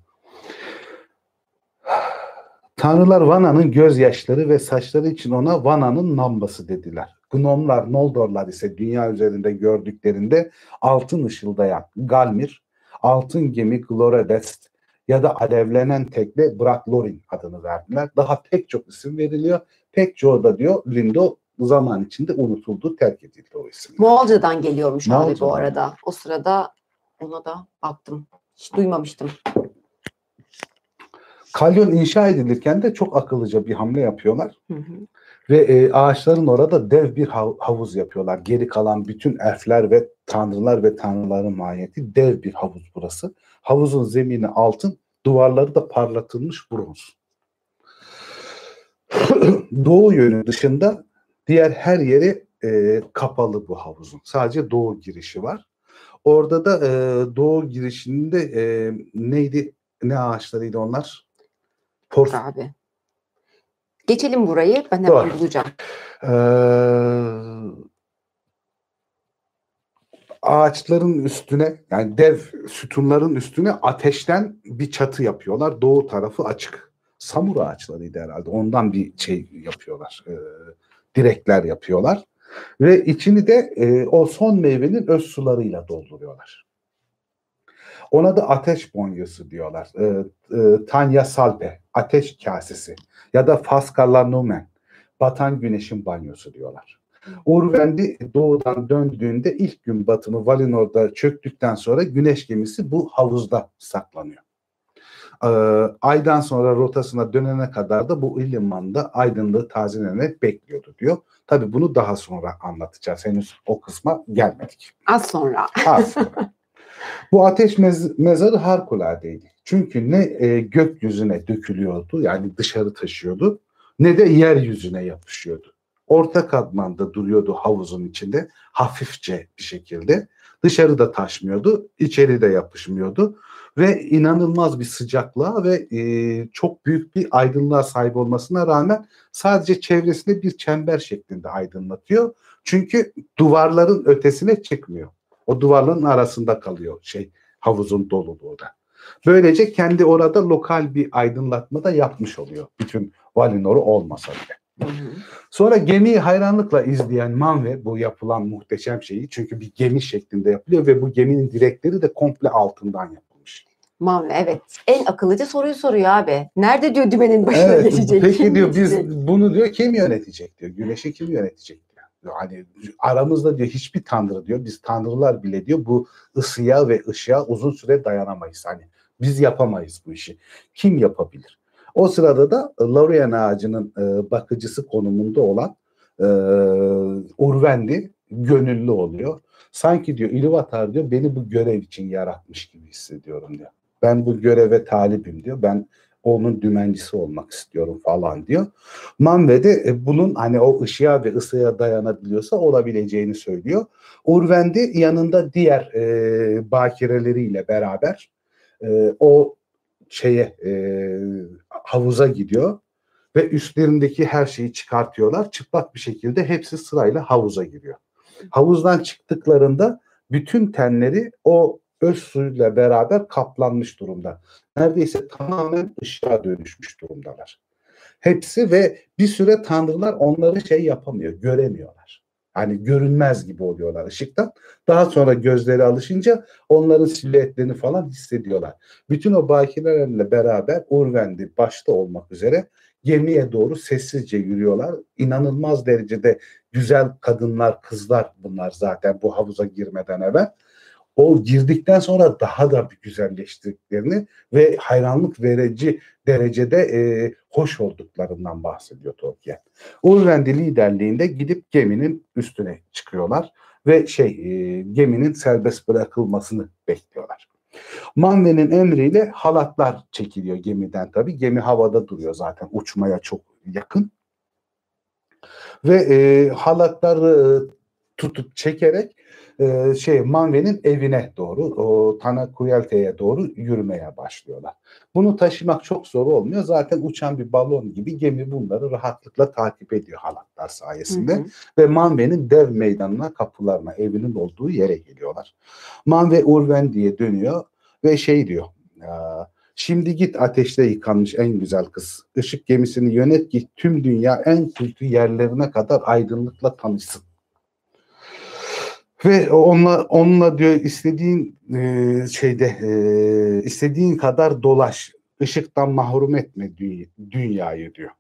Tanrılar Vana'nın gözyaşları ve saçları için ona Vana'nın nambası dediler. Gnomlar, Noldorlar ise dünya üzerinde gördüklerinde altın ışıldayan Galmir, altın gemi Gloredest ya da alevlenen tekne Braklorin adını verdiler. Daha pek çok isim veriliyor. Pek çoğu da diyor Lindo zaman içinde unutuldu, terk edildi o isim. Moğolcadan geliyormuş abi bu arada. O sırada ona da baktım. Hiç duymamıştım. Kalyon inşa edilirken de çok akıllıca bir hamle yapıyorlar. Hı hı. Ve e, ağaçların orada dev bir hav- havuz yapıyorlar. Geri kalan bütün elfler ve tanrılar ve tanrıların mahiyeti dev bir havuz burası. Havuzun zemini altın, Duvarları da parlatılmış bronz. doğu yönü dışında diğer her yeri e, kapalı bu havuzun. Sadece doğu girişi var. Orada da e, doğu girişinde e, neydi? Ne ağaçlarıydı onlar? Porf abi. Geçelim burayı. Ben hemen Doğru. bulacağım. Ee, ağaçların üstüne yani dev sütunların üstüne ateşten bir çatı yapıyorlar. Doğu tarafı açık. Samur ağaçlarıydı herhalde. Ondan bir şey yapıyorlar. E, direkler yapıyorlar. Ve içini de e, o son meyvenin öz sularıyla dolduruyorlar. Ona da ateş bonyası diyorlar. E, e, Tanya Salpe, ateş kasesi ya da Faskala Numen, batan güneşin banyosu diyorlar. Urvendi doğudan döndüğünde ilk gün batımı Valinor'da çöktükten sonra güneş gemisi bu havuzda saklanıyor. Ee, aydan sonra rotasına dönene kadar da bu limanda aydınlığı tazelenmek bekliyordu diyor. Tabi bunu daha sonra anlatacağız. Henüz o kısma gelmedik. Az sonra. Az sonra. bu ateş mez- mezarı harikuladeydi. Çünkü ne e, gökyüzüne dökülüyordu yani dışarı taşıyordu ne de yeryüzüne yapışıyordu. Orta katmanda duruyordu havuzun içinde hafifçe bir şekilde. Dışarıda taşmıyordu, içeri de yapışmıyordu ve inanılmaz bir sıcaklığa ve e, çok büyük bir aydınlığa sahip olmasına rağmen sadece çevresinde bir çember şeklinde aydınlatıyor. Çünkü duvarların ötesine çıkmıyor. O duvarların arasında kalıyor şey havuzun doluluğu da. Böylece kendi orada lokal bir aydınlatma da yapmış oluyor. Bütün Valinor'u olmasa bile. Sonra gemiyi hayranlıkla izleyen Manve bu yapılan muhteşem şeyi çünkü bir gemi şeklinde yapılıyor ve bu geminin direkleri de komple altından yapılmış. Manve evet. En akıllıca soruyu soruyor abi. Nerede diyor dümenin başına evet, geçecek? Peki diyor biz bunu diyor kim yönetecek diyor. Güneşi kim yönetecek diyor. Hani aramızda diyor hiçbir tanrı diyor. Biz tanrılar bile diyor bu ısıya ve ışığa uzun süre dayanamayız. Hani biz yapamayız bu işi. Kim yapabilir? O sırada da Lorien ağacının e, bakıcısı konumunda olan e, Urvendi gönüllü oluyor. Sanki diyor İlivatar diyor beni bu görev için yaratmış gibi hissediyorum diyor. Ben bu göreve talibim diyor. Ben onun dümencisi olmak istiyorum falan diyor. Manve de e, bunun hani o ışığa ve ısıya dayanabiliyorsa olabileceğini söylüyor. Urvendi yanında diğer e, bakireleriyle beraber e, o şeye e, havuza gidiyor ve üstlerindeki her şeyi çıkartıyorlar. Çıplak bir şekilde hepsi sırayla havuza giriyor. Havuzdan çıktıklarında bütün tenleri o öz suyuyla beraber kaplanmış durumda. Neredeyse tamamen ışığa dönüşmüş durumdalar. Hepsi ve bir süre tanrılar onları şey yapamıyor, göremiyorlar. Hani görünmez gibi oluyorlar ışıktan. Daha sonra gözleri alışınca onların silüetlerini falan hissediyorlar. Bütün o bakilerle beraber Urvendi başta olmak üzere gemiye doğru sessizce yürüyorlar. İnanılmaz derecede güzel kadınlar, kızlar bunlar zaten bu havuza girmeden evvel o girdikten sonra daha da güzelleştirdiklerini ve hayranlık verici derecede e, hoş olduklarından bahsediyor Tolkien. Ulvendi liderliğinde gidip geminin üstüne çıkıyorlar ve şey e, geminin serbest bırakılmasını bekliyorlar. Manve'nin emriyle halatlar çekiliyor gemiden tabi. Gemi havada duruyor zaten uçmaya çok yakın. Ve e, halatları tutup çekerek e, şey Manve'nin evine doğru, o Tanakuyelte'ye doğru yürümeye başlıyorlar. Bunu taşımak çok zor olmuyor. Zaten uçan bir balon gibi gemi bunları rahatlıkla takip ediyor halatlar sayesinde. Hı hı. Ve Manve'nin dev meydanına, kapılarına, evinin olduğu yere geliyorlar. Manve Urven diye dönüyor ve şey diyor. Şimdi git ateşte yıkanmış en güzel kız. Işık gemisini yönet ki tüm dünya en kötü yerlerine kadar aydınlıkla tanışsın. Ve onunla, onunla diyor istediğin e, şeyde e, istediğin kadar dolaş. Işıktan mahrum etme dünya, dünyayı diyor.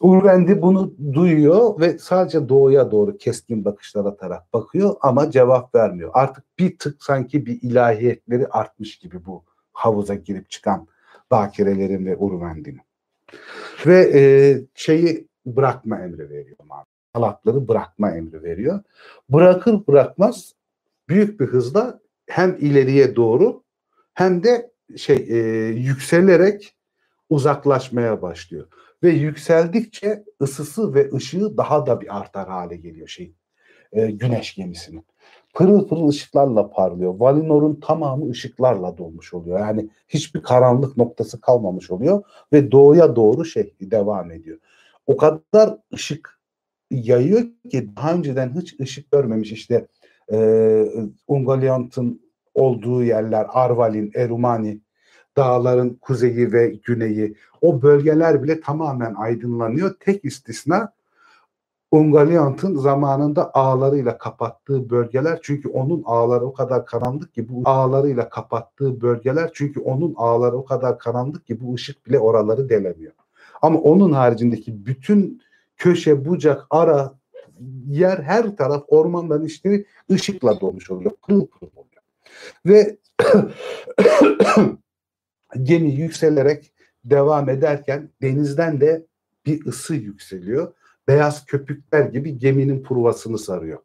Urvendi bunu duyuyor ve sadece doğuya doğru keskin bakışlar atarak bakıyor ama cevap vermiyor. Artık bir tık sanki bir ilahiyetleri artmış gibi bu havuza girip çıkan bakirelerin ve Urvendi'nin. Ve e, şeyi bırakma emri veriyor halatları bırakma emri veriyor. Bırakır bırakmaz büyük bir hızla hem ileriye doğru hem de şey e, yükselerek uzaklaşmaya başlıyor. Ve yükseldikçe ısısı ve ışığı daha da bir artar hale geliyor şey e, güneş gemisinin. Pırıl pırıl ışıklarla parlıyor. Valinor'un tamamı ışıklarla dolmuş oluyor. Yani hiçbir karanlık noktası kalmamış oluyor ve doğuya doğru şey devam ediyor. O kadar ışık yayıyor ki daha önceden hiç ışık görmemiş işte e, Ungoliant'ın olduğu yerler Arvalin, Erumani dağların kuzeyi ve güneyi o bölgeler bile tamamen aydınlanıyor. Tek istisna Ungoliant'ın zamanında ağlarıyla kapattığı bölgeler çünkü onun ağları o kadar karanlık ki bu ağlarıyla kapattığı bölgeler çünkü onun ağları o kadar karanlık ki bu ışık bile oraları delemiyor. Ama onun haricindeki bütün köşe, bucak, ara yer her taraf ormanların işte ışıkla dolmuş oluyor. Pırıl pırıl oluyor. Ve gemi yükselerek devam ederken denizden de bir ısı yükseliyor. Beyaz köpükler gibi geminin provasını sarıyor.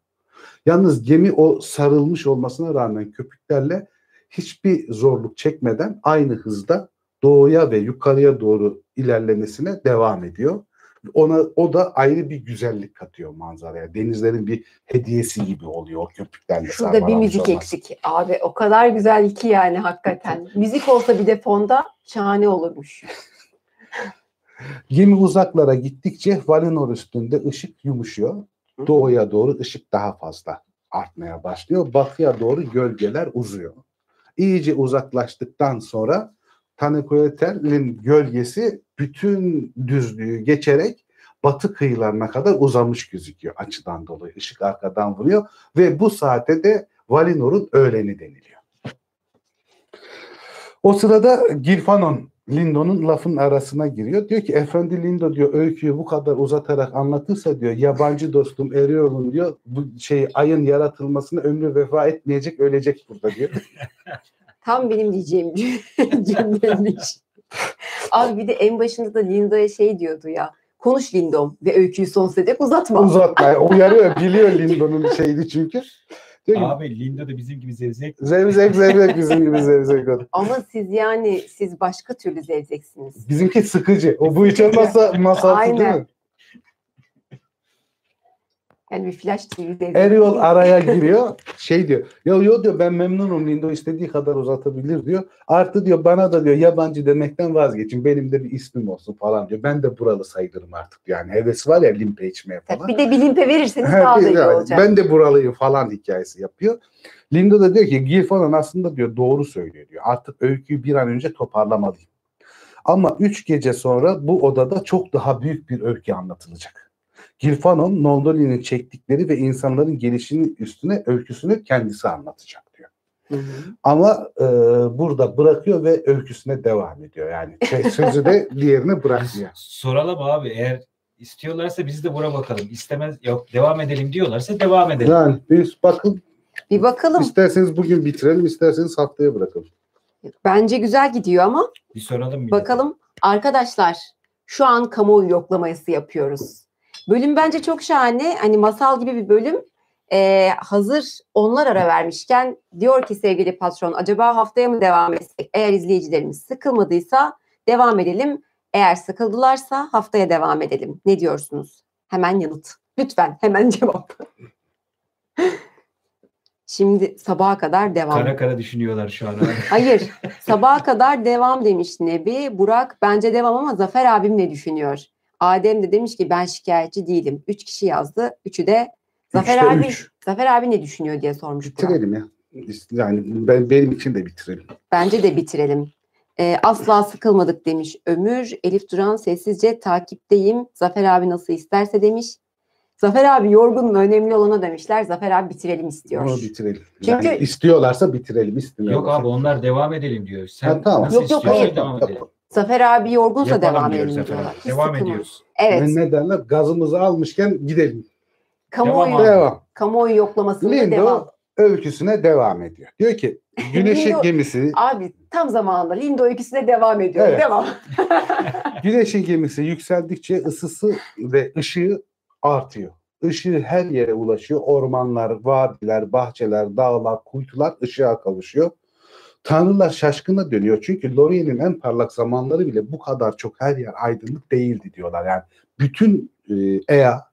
Yalnız gemi o sarılmış olmasına rağmen köpüklerle hiçbir zorluk çekmeden aynı hızda doğuya ve yukarıya doğru ilerlemesine devam ediyor. Ona o da ayrı bir güzellik katıyor manzaraya. Denizlerin bir hediyesi gibi oluyor o köpüklerle Şurada bir müzik olması. eksik. Abi o kadar güzel ki yani hakikaten. müzik olsa bir de fonda şahane olurmuş. Gemi uzaklara gittikçe Valinor üstünde ışık yumuşuyor. Doğuya doğru ışık daha fazla artmaya başlıyor. Batıya doğru gölgeler uzuyor. İyice uzaklaştıktan sonra Tanekoetel'in gölgesi bütün düzlüğü geçerek batı kıyılarına kadar uzamış gözüküyor açıdan dolayı. Işık arkadan vuruyor ve bu saate de Valinor'un öğleni deniliyor. O sırada Gilfanon Lindo'nun lafın arasına giriyor. Diyor ki efendi Lindo diyor öyküyü bu kadar uzatarak anlatırsa diyor yabancı dostum Eriol'un diyor bu şey ayın yaratılmasına ömrü vefa etmeyecek ölecek burada diyor. Tam benim diyeceğim cümlemiş. Abi bir de en başında da Lindo'ya şey diyordu ya. Konuş Lindom ve öyküyü sonsuza dek uzatma. Uzatma. Uyarıyor. Biliyor Lindo'nun şeydi çünkü. Diyor Abi Lindo da bizim gibi zevzek. Zevzek zevzek bizim gibi zevzek. Ama siz yani siz başka türlü zevzeksiniz. Bizimki sıkıcı. O bu hiç olmazsa masalsı değil mi? Yani bir flash TV Eriol araya giriyor. Şey diyor. Ya yo diyor ben memnunum Lindo istediği kadar uzatabilir diyor. Artı diyor bana da diyor yabancı demekten vazgeçin. Benim de bir ismim olsun falan diyor. Ben de buralı sayılırım artık. Yani heves var ya limpe içmeye falan. Bir de bir limpe verirseniz daha da iyi olacak. Ben de buralıyım falan hikayesi yapıyor. Lindo da diyor ki Gil falan aslında diyor doğru söylüyor diyor. Artık öyküyü bir an önce toparlamalıyım. Ama üç gece sonra bu odada çok daha büyük bir öykü anlatılacak. Gilfanon Noldoli'nin çektikleri ve insanların gelişinin üstüne öyküsünü kendisi anlatacak diyor. Hı hı. Ama e, burada bırakıyor ve öyküsüne devam ediyor. Yani şey, sözü de diğerine bırakmıyor. Soralım abi eğer istiyorlarsa biz de buna bakalım. İstemez yok devam edelim diyorlarsa devam edelim. Yani biz bakın bir bakalım. İsterseniz bugün bitirelim, isterseniz haftaya bırakalım. Bence güzel gidiyor ama. Bir soralım. Bir bakalım. De. Arkadaşlar şu an kamuoyu yoklaması yapıyoruz. Bölüm bence çok şahane. Hani masal gibi bir bölüm. Ee, hazır onlar ara vermişken diyor ki sevgili patron acaba haftaya mı devam etsek? Eğer izleyicilerimiz sıkılmadıysa devam edelim. Eğer sıkıldılarsa haftaya devam edelim. Ne diyorsunuz? Hemen yanıt. Lütfen hemen cevap. Şimdi sabaha kadar devam. Kara kara düşünüyorlar şu an. Hayır. Sabaha kadar devam demiş Nebi. Burak bence devam ama Zafer abim ne düşünüyor? Adem de demiş ki ben şikayetçi değilim. Üç kişi yazdı. Üçü de Zafer Üçte abi üç. Zafer abi ne düşünüyor diye sormuş. Bitirelim ya. Yani ben benim için de bitirelim. Bence de bitirelim. Ee, asla sıkılmadık demiş Ömür. Elif Duran sessizce takipteyim. Zafer abi nasıl isterse demiş. Zafer abi yorgun mu önemli olana demişler. Zafer abi bitirelim istiyor. Onu bitirelim. Çünkü yani istiyorlarsa bitirelim. Yok abi onlar devam edelim diyor. Sen ha, tamam. Yok yok hayır. Devam edelim. Zafer abi yorgunsa Yapalım devam edelim diyorlar. Devam ediyoruz. Evet. Yani ne derler? Gazımızı almışken gidelim. Kamuoyu, devam. kamuoyu yoklamasında Lindo, devam. öyküsüne devam ediyor. Diyor ki güneşin Lindo, gemisi... Abi tam zamanında Lindo öyküsüne devam ediyor. Evet. Devam. güneşin gemisi yükseldikçe ısısı ve ışığı artıyor. Işığı her yere ulaşıyor. Ormanlar, vadiler, bahçeler, dağlar, kuytular ışığa kavuşuyor Tanrılar şaşkına dönüyor. Çünkü Lorien'in en parlak zamanları bile bu kadar çok her yer aydınlık değildi diyorlar. Yani bütün e, Ea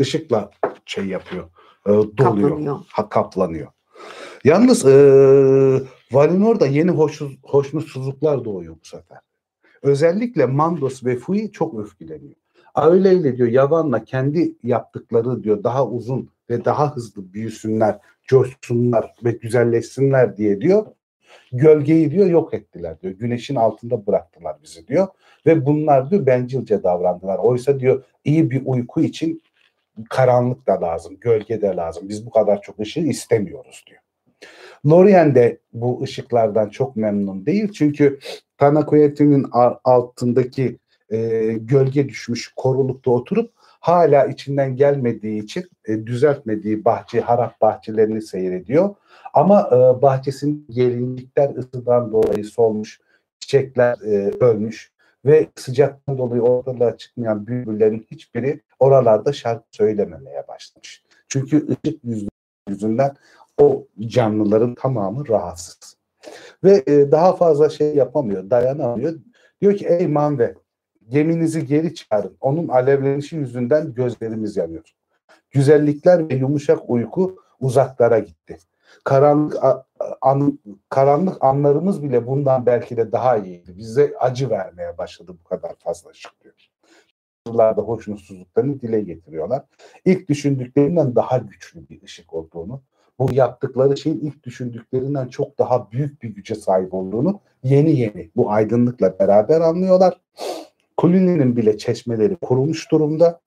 ışıkla şey yapıyor. E, doluyor. Kaplanıyor. Ha, kaplanıyor. Yalnız e, Valinor'da yeni hoşsuz, hoşnutsuzluklar doğuyor bu sefer. Özellikle Mandos ve Fui çok öfkeleniyor. Öyleyle diyor Yavan'la kendi yaptıkları diyor daha uzun ve daha hızlı büyüsünler, coşsunlar ve güzelleşsinler diye diyor. Gölgeyi diyor yok ettiler diyor. Güneşin altında bıraktılar bizi diyor. Ve bunlar diyor bencilce davrandılar. Oysa diyor iyi bir uyku için karanlık da lazım, gölge de lazım. Biz bu kadar çok ışığı istemiyoruz diyor. Lorien de bu ışıklardan çok memnun değil. Çünkü Tanakoyeti'nin altındaki e, gölge düşmüş korulukta oturup hala içinden gelmediği için e, düzeltmediği bahçe, harap bahçelerini seyrediyor. Ama e, bahçesinin gelinlikler ısıdan dolayı solmuş, çiçekler e, ölmüş ve sıcaktan dolayı ortalığa çıkmayan bülbüllerin hiçbiri oralarda şarkı söylememeye başlamış. Çünkü ışık yüzünden o canlıların tamamı rahatsız. Ve e, daha fazla şey yapamıyor, dayanamıyor. Diyor ki ey manve geminizi geri çağırın. Onun alevlenişi yüzünden gözlerimiz yanıyor. Güzellikler ve yumuşak uyku uzaklara gitti. Karanlık an, karanlık anlarımız bile bundan belki de daha iyiydi. Bize acı vermeye başladı bu kadar fazla ışık diyor. da hoşnutsuzluklarını dile getiriyorlar. İlk düşündüklerinden daha güçlü bir ışık olduğunu, bu yaptıkları şeyin ilk düşündüklerinden çok daha büyük bir güce sahip olduğunu yeni yeni bu aydınlıkla beraber anlıyorlar. Kulini'nin bile çeşmeleri kurumuş durumda.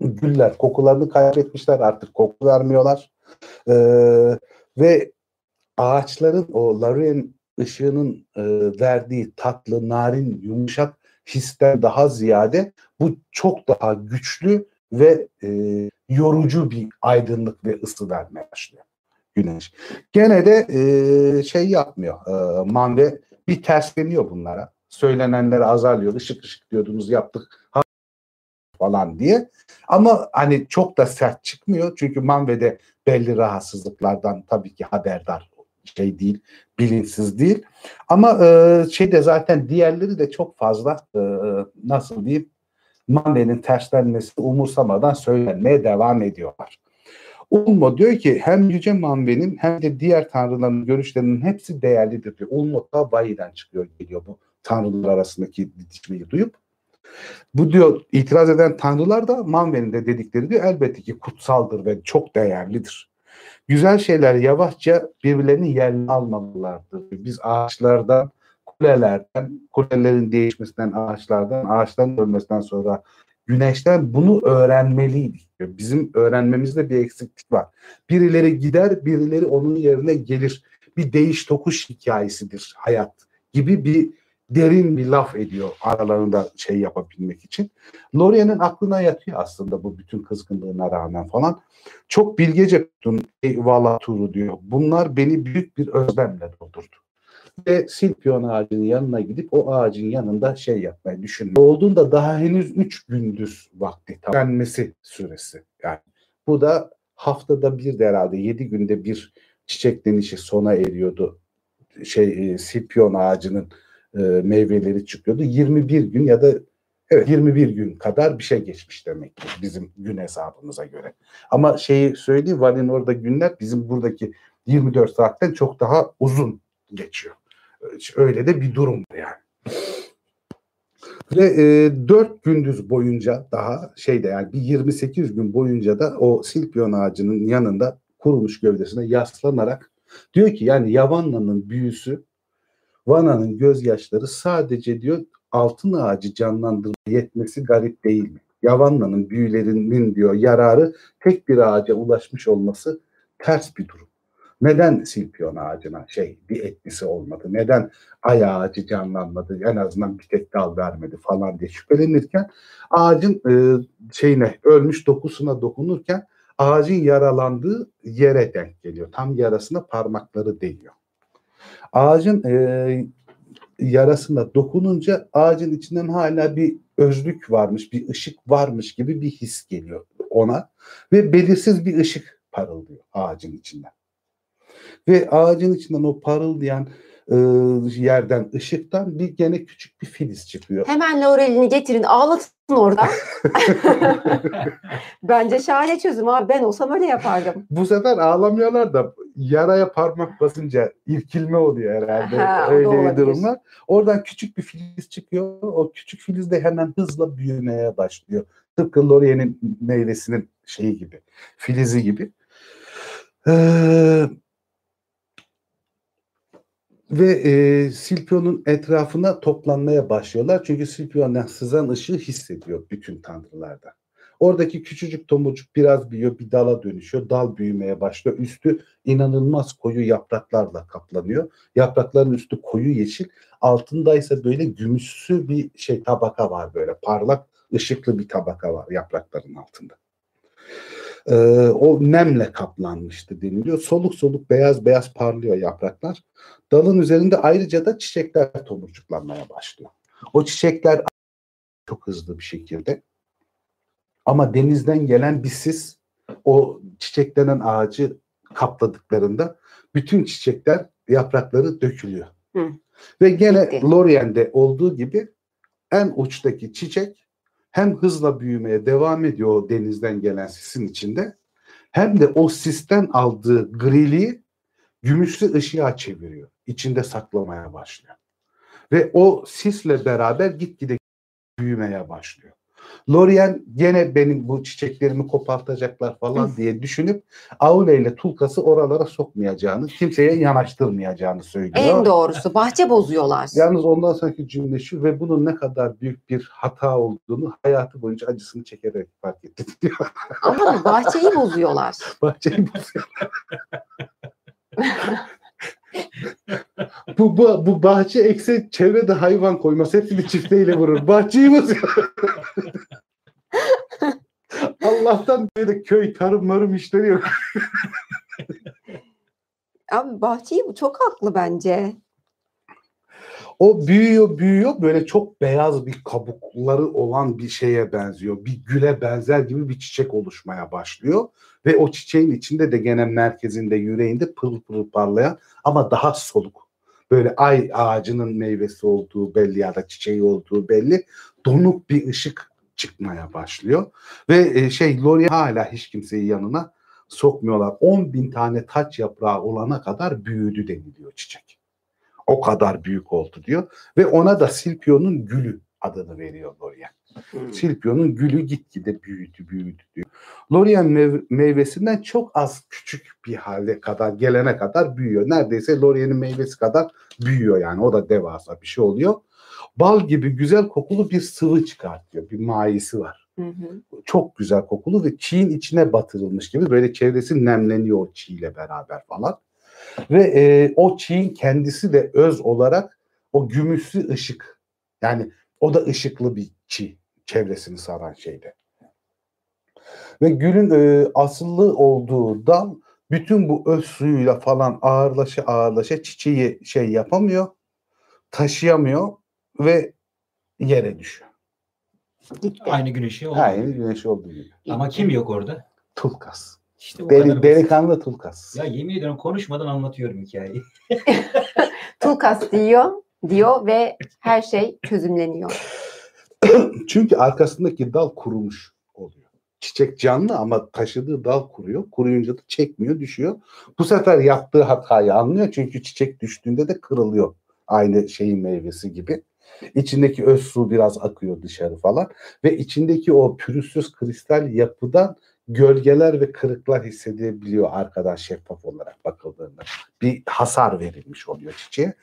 Güller kokularını kaybetmişler artık koku vermiyorlar. Ee, ve ağaçların o Laruen ışığının e, verdiği tatlı, narin, yumuşak histen daha ziyade bu çok daha güçlü ve e, yorucu bir aydınlık ve ısı vermeye başlıyor güneş. Gene de e, şey yapmıyor. E, Manve bir tersleniyor bunlara. Söylenenleri azarlıyor. Işık ışık diyordunuz yaptık falan diye. Ama hani çok da sert çıkmıyor. Çünkü Manve'de belli rahatsızlıklardan tabii ki haberdar şey değil, bilinçsiz değil. Ama e, şeyde zaten diğerleri de çok fazla e, nasıl diyeyim Manve'nin terslenmesi umursamadan söylenmeye devam ediyorlar. Ulmo diyor ki hem Yüce Manve'nin hem de diğer tanrıların görüşlerinin hepsi değerlidir diyor. Ulmo da Bayi'den çıkıyor geliyor bu tanrılar arasındaki didişmeyi duyup. Bu diyor itiraz eden tanrılar da Manve'nin de dedikleri diyor elbette ki kutsaldır ve çok değerlidir. Güzel şeyler yavaşça birbirlerinin yerini almalılardır. Biz ağaçlardan, kulelerden, kulelerin değişmesinden ağaçlardan, ağaçların ölmesinden sonra güneşten bunu öğrenmeliydik. Bizim öğrenmemizde bir eksiklik var. Birileri gider, birileri onun yerine gelir. Bir değiş tokuş hikayesidir hayat gibi bir derin bir laf ediyor aralarında şey yapabilmek için. Lorien'in aklına yatıyor aslında bu bütün kızgınlığına rağmen falan. Çok bilgece tuttun eyvallah Turu diyor. Bunlar beni büyük bir özlemle doldurdu. Ve Silpion ağacının yanına gidip o ağacın yanında şey yapmayı düşünüyor. Olduğunda daha henüz üç gündüz vakti tükenmesi süresi. Yani bu da haftada bir de herhalde yedi günde bir çiçeklenişi sona eriyordu. Şey e, Silpion ağacının e, meyveleri çıkıyordu. 21 gün ya da evet 21 gün kadar bir şey geçmiş demek ki bizim gün hesabımıza göre. Ama şeyi söyleyeyim Valinor'da günler bizim buradaki 24 saatten çok daha uzun geçiyor. Öyle de bir durum yani. Ve e, 4 gündüz boyunca daha şeyde yani bir 28 gün boyunca da o silpion ağacının yanında kurumuş gövdesine yaslanarak diyor ki yani Yavanna'nın büyüsü Vana'nın gözyaşları sadece diyor altın ağacı canlandırma yetmesi garip değil mi? Yavanna'nın büyülerinin diyor yararı tek bir ağaca ulaşmış olması ters bir durum. Neden Silpion ağacına şey bir etkisi olmadı? Neden ay ağacı canlanmadı? En azından bir tek dal vermedi falan diye şüphelenirken ağacın e, şeyine ölmüş dokusuna dokunurken ağacın yaralandığı yere denk geliyor. Tam yarasına parmakları değiyor. Ağacın e, yarasına dokununca ağacın içinden hala bir özlük varmış, bir ışık varmış gibi bir his geliyor ona ve belirsiz bir ışık parıldıyor ağacın içinden. Ve ağacın içinden o parıldayan e, yerden ışıktan bir gene küçük bir filiz çıkıyor. Hemen Laurel'ini getirin ağlatın orada. Bence şahane çözüm abi. Ben olsam öyle yapardım. Bu sefer ağlamıyorlar da yaraya parmak basınca irkilme oluyor herhalde. Ha, Öyle bir olabilir. durum var. Oradan küçük bir filiz çıkıyor. O küçük filiz de hemen hızla büyümeye başlıyor. Tıpkı Laurier'in meyvesinin şeyi gibi, filizi gibi. Ee, ve e, Silpion'un etrafına toplanmaya başlıyorlar. Çünkü Silpion'dan sızan ışığı hissediyor bütün tanrılarda. Oradaki küçücük tomurcuk biraz büyüyor, bir dala dönüşüyor. Dal büyümeye başlıyor. Üstü inanılmaz koyu yapraklarla kaplanıyor. Yaprakların üstü koyu yeşil. Altındaysa böyle gümüşsü bir şey tabaka var böyle. Parlak, ışıklı bir tabaka var yaprakların altında. Ee, o nemle kaplanmıştı deniliyor. Soluk soluk beyaz beyaz parlıyor yapraklar. Dalın üzerinde ayrıca da çiçekler tomurcuklanmaya başlıyor. O çiçekler çok hızlı bir şekilde ama denizden gelen bir sis o çiçeklenen ağacı kapladıklarında bütün çiçekler yaprakları dökülüyor. Hı. Ve gene. Lorient'de olduğu gibi en uçtaki çiçek hem hızla büyümeye devam ediyor o denizden gelen sisin içinde hem de o sisten aldığı griliği gümüşlü ışığa çeviriyor. İçinde saklamaya başlıyor. Ve o sisle beraber gitgide büyümeye başlıyor. Lorien gene benim bu çiçeklerimi kopartacaklar falan diye düşünüp Aule ile Tulkas'ı oralara sokmayacağını, kimseye yanaştırmayacağını söylüyor. En doğrusu bahçe bozuyorlar. Yalnız ondan sonraki cümle şu ve bunun ne kadar büyük bir hata olduğunu hayatı boyunca acısını çekerek fark etti diyor. Ama bahçeyi bozuyorlar. Bahçeyi bozuyor. bu, bu, bu bahçe ekse çevrede hayvan koymaz. Hepsini çifteyle vurur. Bahçeyi bozuyor. Allah'tan böyle köy tarım marım işleri yok. Abi bahçeyi bu çok haklı bence. O büyüyor büyüyor böyle çok beyaz bir kabukları olan bir şeye benziyor. Bir güle benzer gibi bir çiçek oluşmaya başlıyor. Ve o çiçeğin içinde de gene merkezinde yüreğinde pırıl pırıl parlayan ama daha soluk. Böyle ay ağacının meyvesi olduğu belli ya da çiçeği olduğu belli. Donuk bir ışık çıkmaya başlıyor. Ve e, şey Lorien hala hiç kimseyi yanına sokmuyorlar. 10 bin tane taç yaprağı olana kadar büyüdü deniliyor çiçek. O kadar büyük oldu diyor. Ve ona da Silpion'un gülü adını veriyor Lorien. Hmm. Silpion'un gülü gitgide büyüdü büyüdü diyor. Lorien mev- meyvesinden çok az küçük bir hale kadar gelene kadar büyüyor. Neredeyse Lorien'in meyvesi kadar büyüyor yani. O da devasa bir şey oluyor. Bal gibi güzel kokulu bir sıvı çıkartıyor. Bir mayisi var Hı hı. çok güzel kokulu ve çiğin içine batırılmış gibi böyle çevresi nemleniyor o çiğle beraber falan. Ve e, o çiğin kendisi de öz olarak o gümüşlü ışık. Yani o da ışıklı bir çiğ çevresini saran şeyde. Ve gülün e, asıllı olduğu dal bütün bu öz suyuyla falan ağırlaşa ağırlaşa çiçeği şey yapamıyor, taşıyamıyor ve yere düşüyor. Gitti. Aynı gün ışığı oldu. Aynı güneş olduğu gibi. Ama kim yok orada? Tulkas. İşte Deli, delikanlı Tulkas. Ya yemin ediyorum konuşmadan anlatıyorum hikayeyi. Tulkas diyor, diyor ve her şey çözümleniyor. Çünkü arkasındaki dal kurumuş oluyor. Çiçek canlı ama taşıdığı dal kuruyor. Kuruyunca da çekmiyor, düşüyor. Bu sefer yaptığı hatayı anlıyor. Çünkü çiçek düştüğünde de kırılıyor. Aynı şeyin meyvesi gibi. İçindeki öz su biraz akıyor dışarı falan. Ve içindeki o pürüzsüz kristal yapıdan gölgeler ve kırıklar hissedebiliyor arkadan şeffaf olarak bakıldığında. Bir hasar verilmiş oluyor çiçeğe.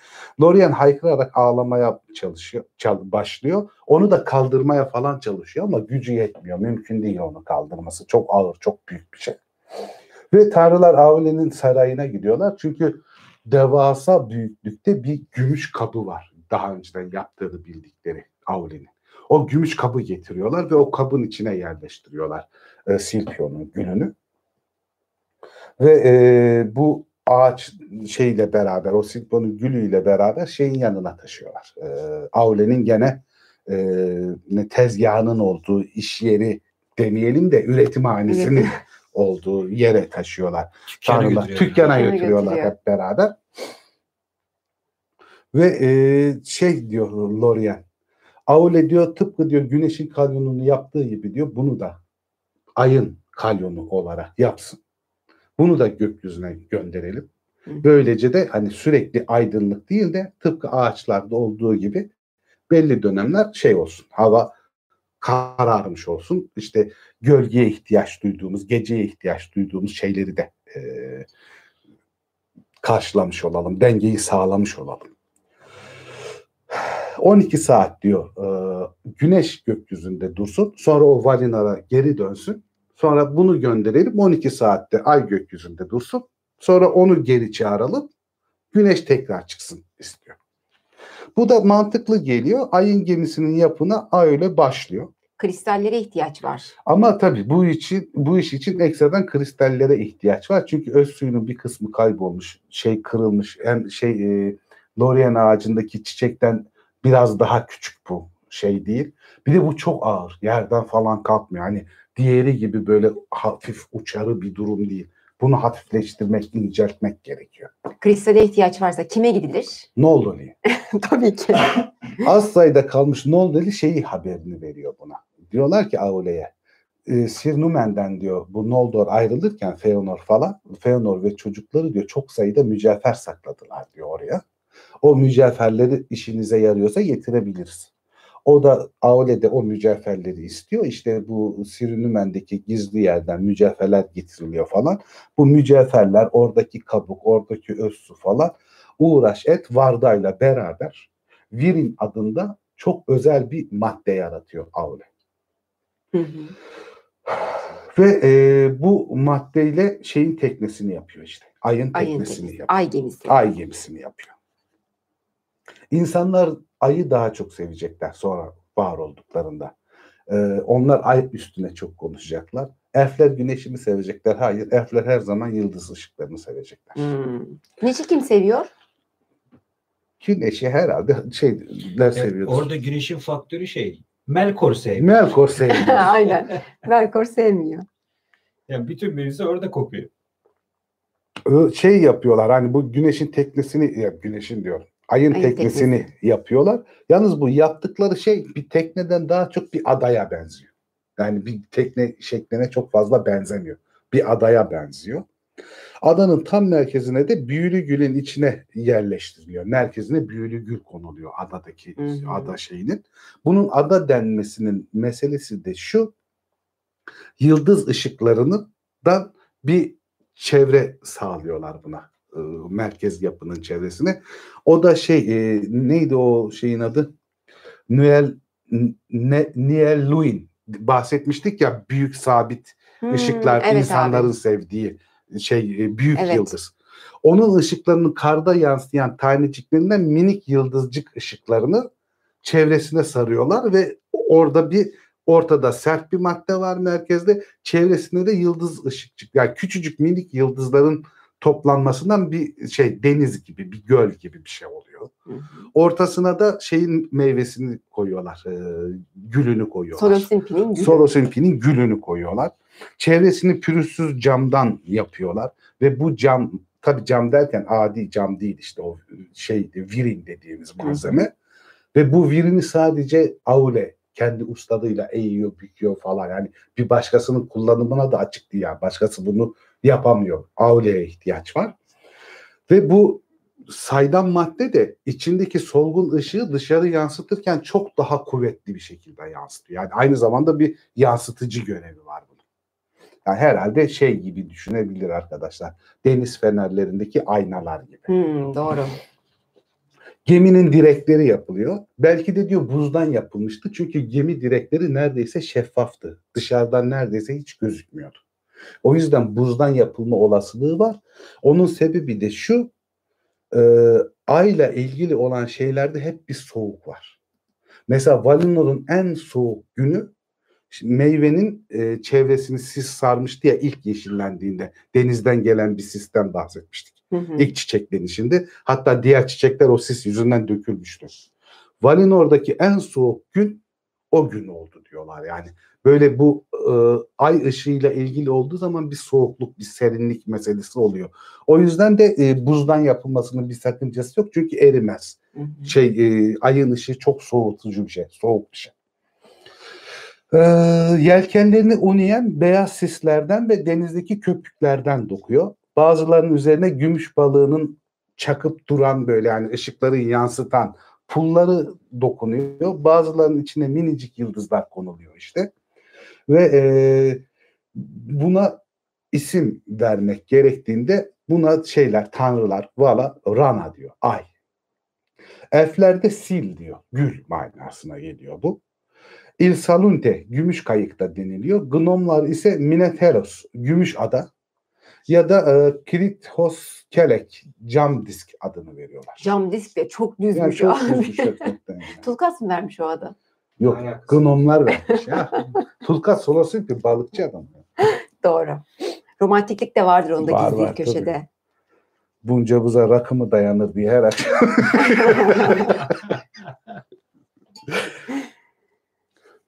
Lorien haykırarak ağlamaya çalışıyor, çal- başlıyor. Onu da kaldırmaya falan çalışıyor ama gücü yetmiyor. Mümkün değil onu kaldırması. Çok ağır, çok büyük bir şey. Ve tanrılar Aule'nin sarayına gidiyorlar. Çünkü devasa büyüklükte bir gümüş kabı var. Daha önceden yaptığını bildikleri Aule'nin. O gümüş kabı getiriyorlar ve o kabın içine yerleştiriyorlar e, Silpion'un gülünü. Ve e, bu ağaç şeyle beraber, o Silpion'un gülüyle beraber şeyin yanına taşıyorlar. E, Aule'nin gene e, ne tezgahının olduğu iş yeri demeyelim de üretimhanesinin Üretim. olduğu yere taşıyorlar. Dükkana Tanrılar götürüyorlar. Dükkana götürüyorlar götürüyor. hep beraber. Ve e, şey diyor Lorien. Aule diyor tıpkı diyor güneşin kalyonunu yaptığı gibi diyor bunu da ayın kalyonu olarak yapsın. Bunu da gökyüzüne gönderelim. Böylece de hani sürekli aydınlık değil de tıpkı ağaçlarda olduğu gibi belli dönemler şey olsun. Hava kararmış olsun. İşte gölgeye ihtiyaç duyduğumuz, geceye ihtiyaç duyduğumuz şeyleri de e, karşılamış olalım. Dengeyi sağlamış olalım. 12 saat diyor e, güneş gökyüzünde dursun. Sonra o Valinar'a geri dönsün. Sonra bunu gönderelim. 12 saatte ay gökyüzünde dursun. Sonra onu geri çağıralım. Güneş tekrar çıksın istiyor. Bu da mantıklı geliyor. Ayın gemisinin yapına öyle başlıyor. Kristallere ihtiyaç var. Ama tabii bu için bu iş için ekstradan kristallere ihtiyaç var. Çünkü öz suyunun bir kısmı kaybolmuş, şey kırılmış. Hem şey e, Lorien ağacındaki çiçekten biraz daha küçük bu şey değil. Bir de bu çok ağır. Yerden falan kalkmıyor. Hani diğeri gibi böyle hafif uçarı bir durum değil. Bunu hafifleştirmek, inceltmek gerekiyor. Kristale ihtiyaç varsa kime gidilir? Ne oldu. Tabii ki. Az sayıda kalmış ne oldu şeyi haberini veriyor buna. Diyorlar ki Aule'ye e, Sir Numen'den diyor bu Noldor ayrılırken Feanor falan Feanor ve çocukları diyor çok sayıda mücevher sakladılar diyor oraya. O mücevherleri işinize yarıyorsa getirebiliriz. O da Aule'de o mücevherleri istiyor. İşte bu Sir Numen'deki gizli yerden mücevherler getiriliyor falan. Bu mücevherler oradaki kabuk, oradaki öz su falan uğraş et Varda'yla beraber Virin adında çok özel bir madde yaratıyor Aule. Hı hı. Ve e, bu maddeyle şeyin teknesini yapıyor işte. Ayın Ayın teknesini gemisi. yapıyor. Ay gemisi. Ay gemisini yapıyor. İnsanlar ayı daha çok sevecekler sonra var olduklarında. Ee, onlar ay üstüne çok konuşacaklar. Elfler güneşi mi sevecekler? Hayır. Elfler her zaman yıldız ışıklarını sevecekler. Hmm. Güneşi kim seviyor? Güneşi herhalde şeyler Evet, seviyordur. orada güneşin faktörü şey. Melkor sevmiyor. Melkor sevmiyor. Aynen. Melkor sevmiyor. Yani bütün mevzu orada kopuyor. Şey yapıyorlar hani bu güneşin teknesini ya güneşin diyor. Ayın Ayın teknesini teknesi. yapıyorlar. Yalnız bu yaptıkları şey bir tekneden daha çok bir adaya benziyor. Yani bir tekne şekline çok fazla benzemiyor. Bir adaya benziyor. Adanın tam merkezine de büyülü gülün içine yerleştiriliyor. Merkezine büyülü gül konuluyor adadaki Hı hı. ada şeyinin. Bunun ada denmesinin meselesi de şu. Yıldız ışıklarından bir çevre sağlıyorlar buna. E, merkez yapının çevresine. O da şey e, neydi o şeyin adı? Noel ne, Niel Luin bahsetmiştik ya büyük sabit Hmm, ışıklar evet insanların abi. sevdiği şey e, büyük Evet. yıldız. Onun ışıklarını karda yansıyan taneciklerinden minik yıldızcık ışıklarını çevresine sarıyorlar ve orada bir ortada sert bir madde var merkezde. Çevresinde de yıldız ışıkçık yani küçücük minik yıldızların toplanmasından bir şey deniz gibi bir göl gibi bir şey oluyor. Hı hı. Ortasına da şeyin meyvesini koyuyorlar. e, gülünü koyuyorlar. Sorosimpi'nin gülü. Sorosimpi'nin gülünü koyuyorlar. Çevresini pürüzsüz camdan yapıyorlar ve bu cam tabi cam derken adi cam değil işte o şey virin dediğimiz malzeme ve bu virini sadece Aule kendi ustalığıyla eğiyor, büküyor falan. Yani bir başkasının kullanımına da açık değil. Yani başkası bunu yapamıyor. Aule'ye ihtiyaç var. Ve bu saydam madde de içindeki solgun ışığı dışarı yansıtırken çok daha kuvvetli bir şekilde yansıtıyor. Yani aynı zamanda bir yansıtıcı görevi var bunun. Yani herhalde şey gibi düşünebilir arkadaşlar. Deniz fenerlerindeki aynalar gibi. Hmm, doğru. Geminin direkleri yapılıyor. Belki de diyor buzdan yapılmıştı. Çünkü gemi direkleri neredeyse şeffaftı. Dışarıdan neredeyse hiç gözükmüyordu. O yüzden buzdan yapılma olasılığı var. Onun sebebi de şu. E, ayla ilgili olan şeylerde hep bir soğuk var. Mesela Valinor'un en soğuk günü meyvenin e, çevresini sis sarmıştı ya ilk yeşillendiğinde denizden gelen bir sisten bahsetmiştik. Hı hı. İlk çiçeklenişinde. Hatta diğer çiçekler o sis yüzünden dökülmüştü. Valinor'daki en soğuk gün o gün oldu diyorlar yani. Böyle bu e, ay ışığıyla ilgili olduğu zaman bir soğukluk, bir serinlik meselesi oluyor. O yüzden de e, buzdan yapılmasının bir sakıncası yok çünkü erimez. Hı hı. Şey e, ayın ışığı çok soğutucu bir şey, soğuk bir şey. Ee, yelkenlerini unayan beyaz sislerden ve denizdeki köpüklerden dokuyor. Bazılarının üzerine gümüş balığının çakıp duran böyle yani ışıkları yansıtan pulları dokunuyor. Bazılarının içine minicik yıldızlar konuluyor işte. Ve e, buna isim vermek gerektiğinde buna şeyler, tanrılar, vala, rana diyor, ay. Elflerde sil diyor, gül manasına geliyor bu. Il Salunte, gümüş kayıkta deniliyor. Gnomlar ise Mineteros, gümüş ada ya da e, Krithos Kelek, cam disk adını veriyorlar. Cam disk de çok Yani düzmüş çok abi. düzmüş yani. Tulkas mı vermiş o adı? Yok, Alakası. gnomlar vermiş ya. Tulkas solası bir balıkçı adam. Doğru. Romantiklik de vardır onda Var, gizli var, köşede. Bunca buza rakı mı dayanır diye her akşam.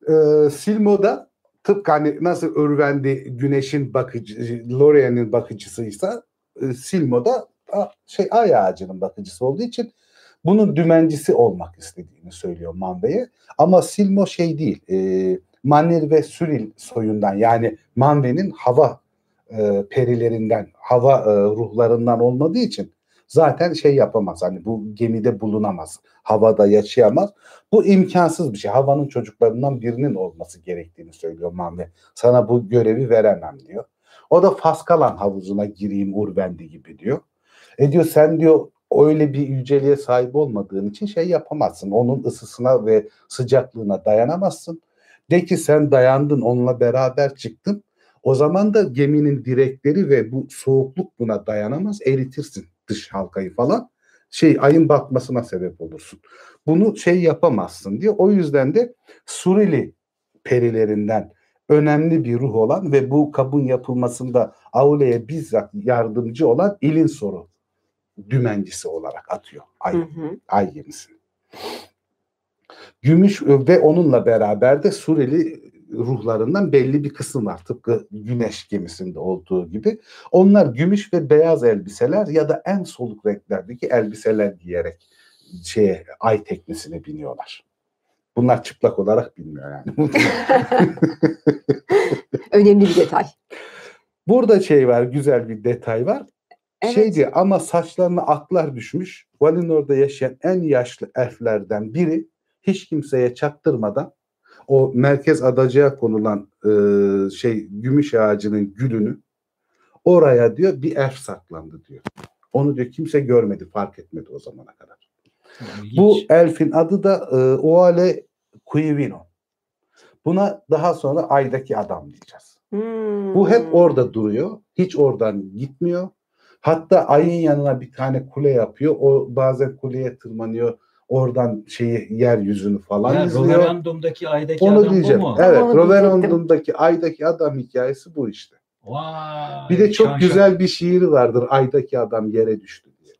Ee, Silmo'da tıpkı hani nasıl Örvendi Güneş'in bakıcı, Lorien'in bakıcısıysa e, Silmo'da a- şey ay ağacının bakıcısı olduğu için bunun dümencisi olmak istediğini söylüyor Manve'ye. Ama Silmo şey değil, e, Manir ve Süril soyundan yani Manve'nin hava e, perilerinden, hava e, ruhlarından olmadığı için zaten şey yapamaz. Hani bu gemide bulunamaz. Havada yaşayamaz. Bu imkansız bir şey. Havanın çocuklarından birinin olması gerektiğini söylüyor Manve. Sana bu görevi veremem diyor. O da Faskalan havuzuna gireyim Urbendi gibi diyor. E diyor sen diyor öyle bir yüceliğe sahip olmadığın için şey yapamazsın. Onun ısısına ve sıcaklığına dayanamazsın. De ki sen dayandın onunla beraber çıktın. O zaman da geminin direkleri ve bu soğukluk buna dayanamaz. Eritirsin dış halkayı falan. Şey ayın batmasına sebep olursun. Bunu şey yapamazsın diyor. O yüzden de Surili perilerinden önemli bir ruh olan ve bu kabın yapılmasında Aule'ye bizzat yardımcı olan ilin soru dümencisi olarak atıyor ay, Hı hı. ay gemisini. Gümüş ve onunla beraber de Sureli ruhlarından belli bir kısım var. Tıpkı güneş gemisinde olduğu gibi. Onlar gümüş ve beyaz elbiseler ya da en soluk renklerdeki elbiseler giyerek şeye ay teknesine biniyorlar. Bunlar çıplak olarak bilmiyor yani. Önemli bir detay. Burada şey var, güzel bir detay var. Evet. Şey diyor ama saçlarına aklar düşmüş. Valinor'da yaşayan en yaşlı elflerden biri hiç kimseye çaktırmadan o merkez adacığa konulan e, şey gümüş ağacının gülünü oraya diyor bir elf saklandı diyor. Onu diyor kimse görmedi, fark etmedi o zamana kadar. Bu İlginç. elfin adı da e, Oale Kuivino. Buna daha sonra Ay'daki adam diyeceğiz. Hmm. Bu hep orada duruyor. Hiç oradan gitmiyor. Hatta ayın yanına bir tane kule yapıyor. O bazen kuleye tırmanıyor. Oradan şeyi yeryüzünü falan Ya, izliyor. Roverandum'daki aydaki Onu adam diyeceğim. bu mu? Evet, Roverandum'daki aydaki adam hikayesi bu işte. Vay, Bir de çok şan güzel şan. bir şiiri vardır. Aydaki adam yere düştü diye.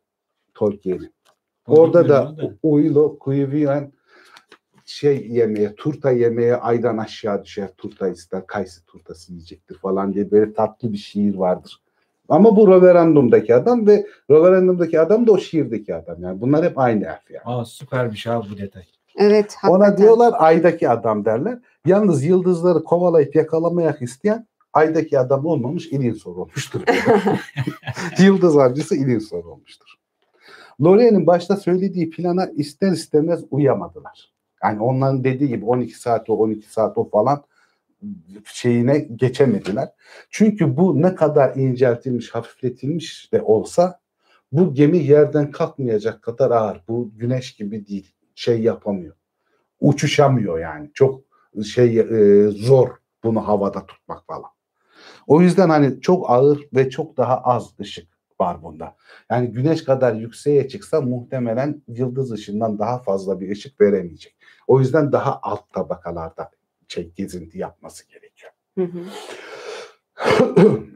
Tolkien'in. Orada da Uylo Kuiviyen şey yemeye, turta yemeye aydan aşağı düşer. Turta ister, kayısı turtası yiyecektir falan diye böyle tatlı bir şiir vardır. Ama bu Roverandum'daki adam ve Roverandum'daki adam da o şiirdeki adam. Yani bunlar hep aynı harf yani. Aa, süpermiş abi bu detay. Evet. Ona hakikaten. diyorlar aydaki adam derler. Yalnız yıldızları kovalayıp yakalamayak isteyen aydaki adam olmamış İlinsor olmuştur. Yıldız avcısı İlinsor olmuştur. Lorien'in başta söylediği plana ister istemez uyamadılar. Yani onların dediği gibi 12 saat o 12 saat o falan şeyine geçemediler. Çünkü bu ne kadar inceltilmiş, hafifletilmiş de olsa bu gemi yerden kalkmayacak kadar ağır. Bu güneş gibi değil. Şey yapamıyor. Uçuşamıyor yani. Çok şey e, zor bunu havada tutmak falan. O yüzden hani çok ağır ve çok daha az ışık var bunda. Yani güneş kadar yükseğe çıksa muhtemelen yıldız ışığından daha fazla bir ışık veremeyecek. O yüzden daha alt tabakalarda şey gezinti yapması gerekiyor. Hı hı.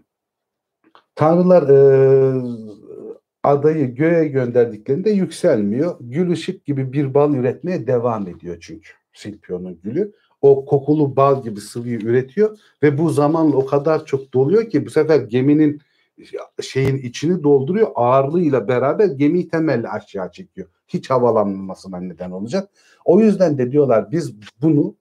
Tanrılar e, adayı göğe gönderdiklerinde yükselmiyor. Gül ışık gibi bir bal üretmeye devam ediyor çünkü Silpion'un gülü. o kokulu bal gibi sıvıyı üretiyor ve bu zamanla o kadar çok doluyor ki bu sefer geminin şeyin içini dolduruyor ağırlığıyla beraber gemiyi temelli aşağı çekiyor. Hiç havalanmamasına neden olacak. O yüzden de diyorlar biz bunu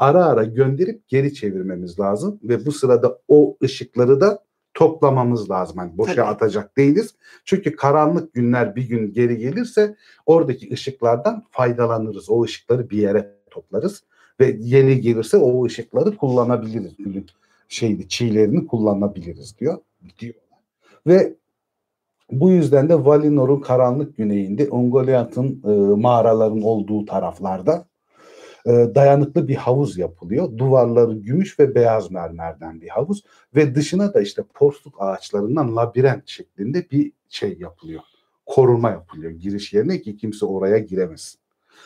ara ara gönderip geri çevirmemiz lazım ve bu sırada o ışıkları da toplamamız lazım. Hani boşa Tabii. atacak değiliz. Çünkü karanlık günler bir gün geri gelirse oradaki ışıklardan faydalanırız. O ışıkları bir yere toplarız ve yeni gelirse o ışıkları kullanabiliriz. Gülün şeydi çiğlerini kullanabiliriz diyor. diyorlar. Ve bu yüzden de Valinor'un karanlık güneyinde Ungoliath'ın e, mağaraların olduğu taraflarda e, dayanıklı bir havuz yapılıyor. Duvarları gümüş ve beyaz mermerden bir havuz ve dışına da işte porsuk ağaçlarından labirent şeklinde bir şey yapılıyor. Koruma yapılıyor giriş yerine ki kimse oraya giremesin.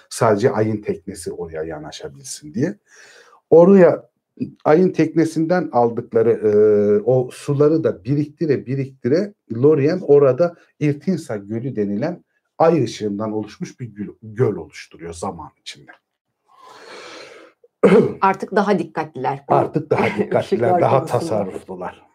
Sadece ayın teknesi oraya yanaşabilsin diye. Oraya ayın teknesinden aldıkları e, o suları da biriktire biriktire Lorien orada İrtinsa Gölü denilen ay ışığından oluşmuş bir göl, göl oluşturuyor zaman içinde. Artık daha dikkatliler. Artık daha dikkatliler, daha tasarruflular.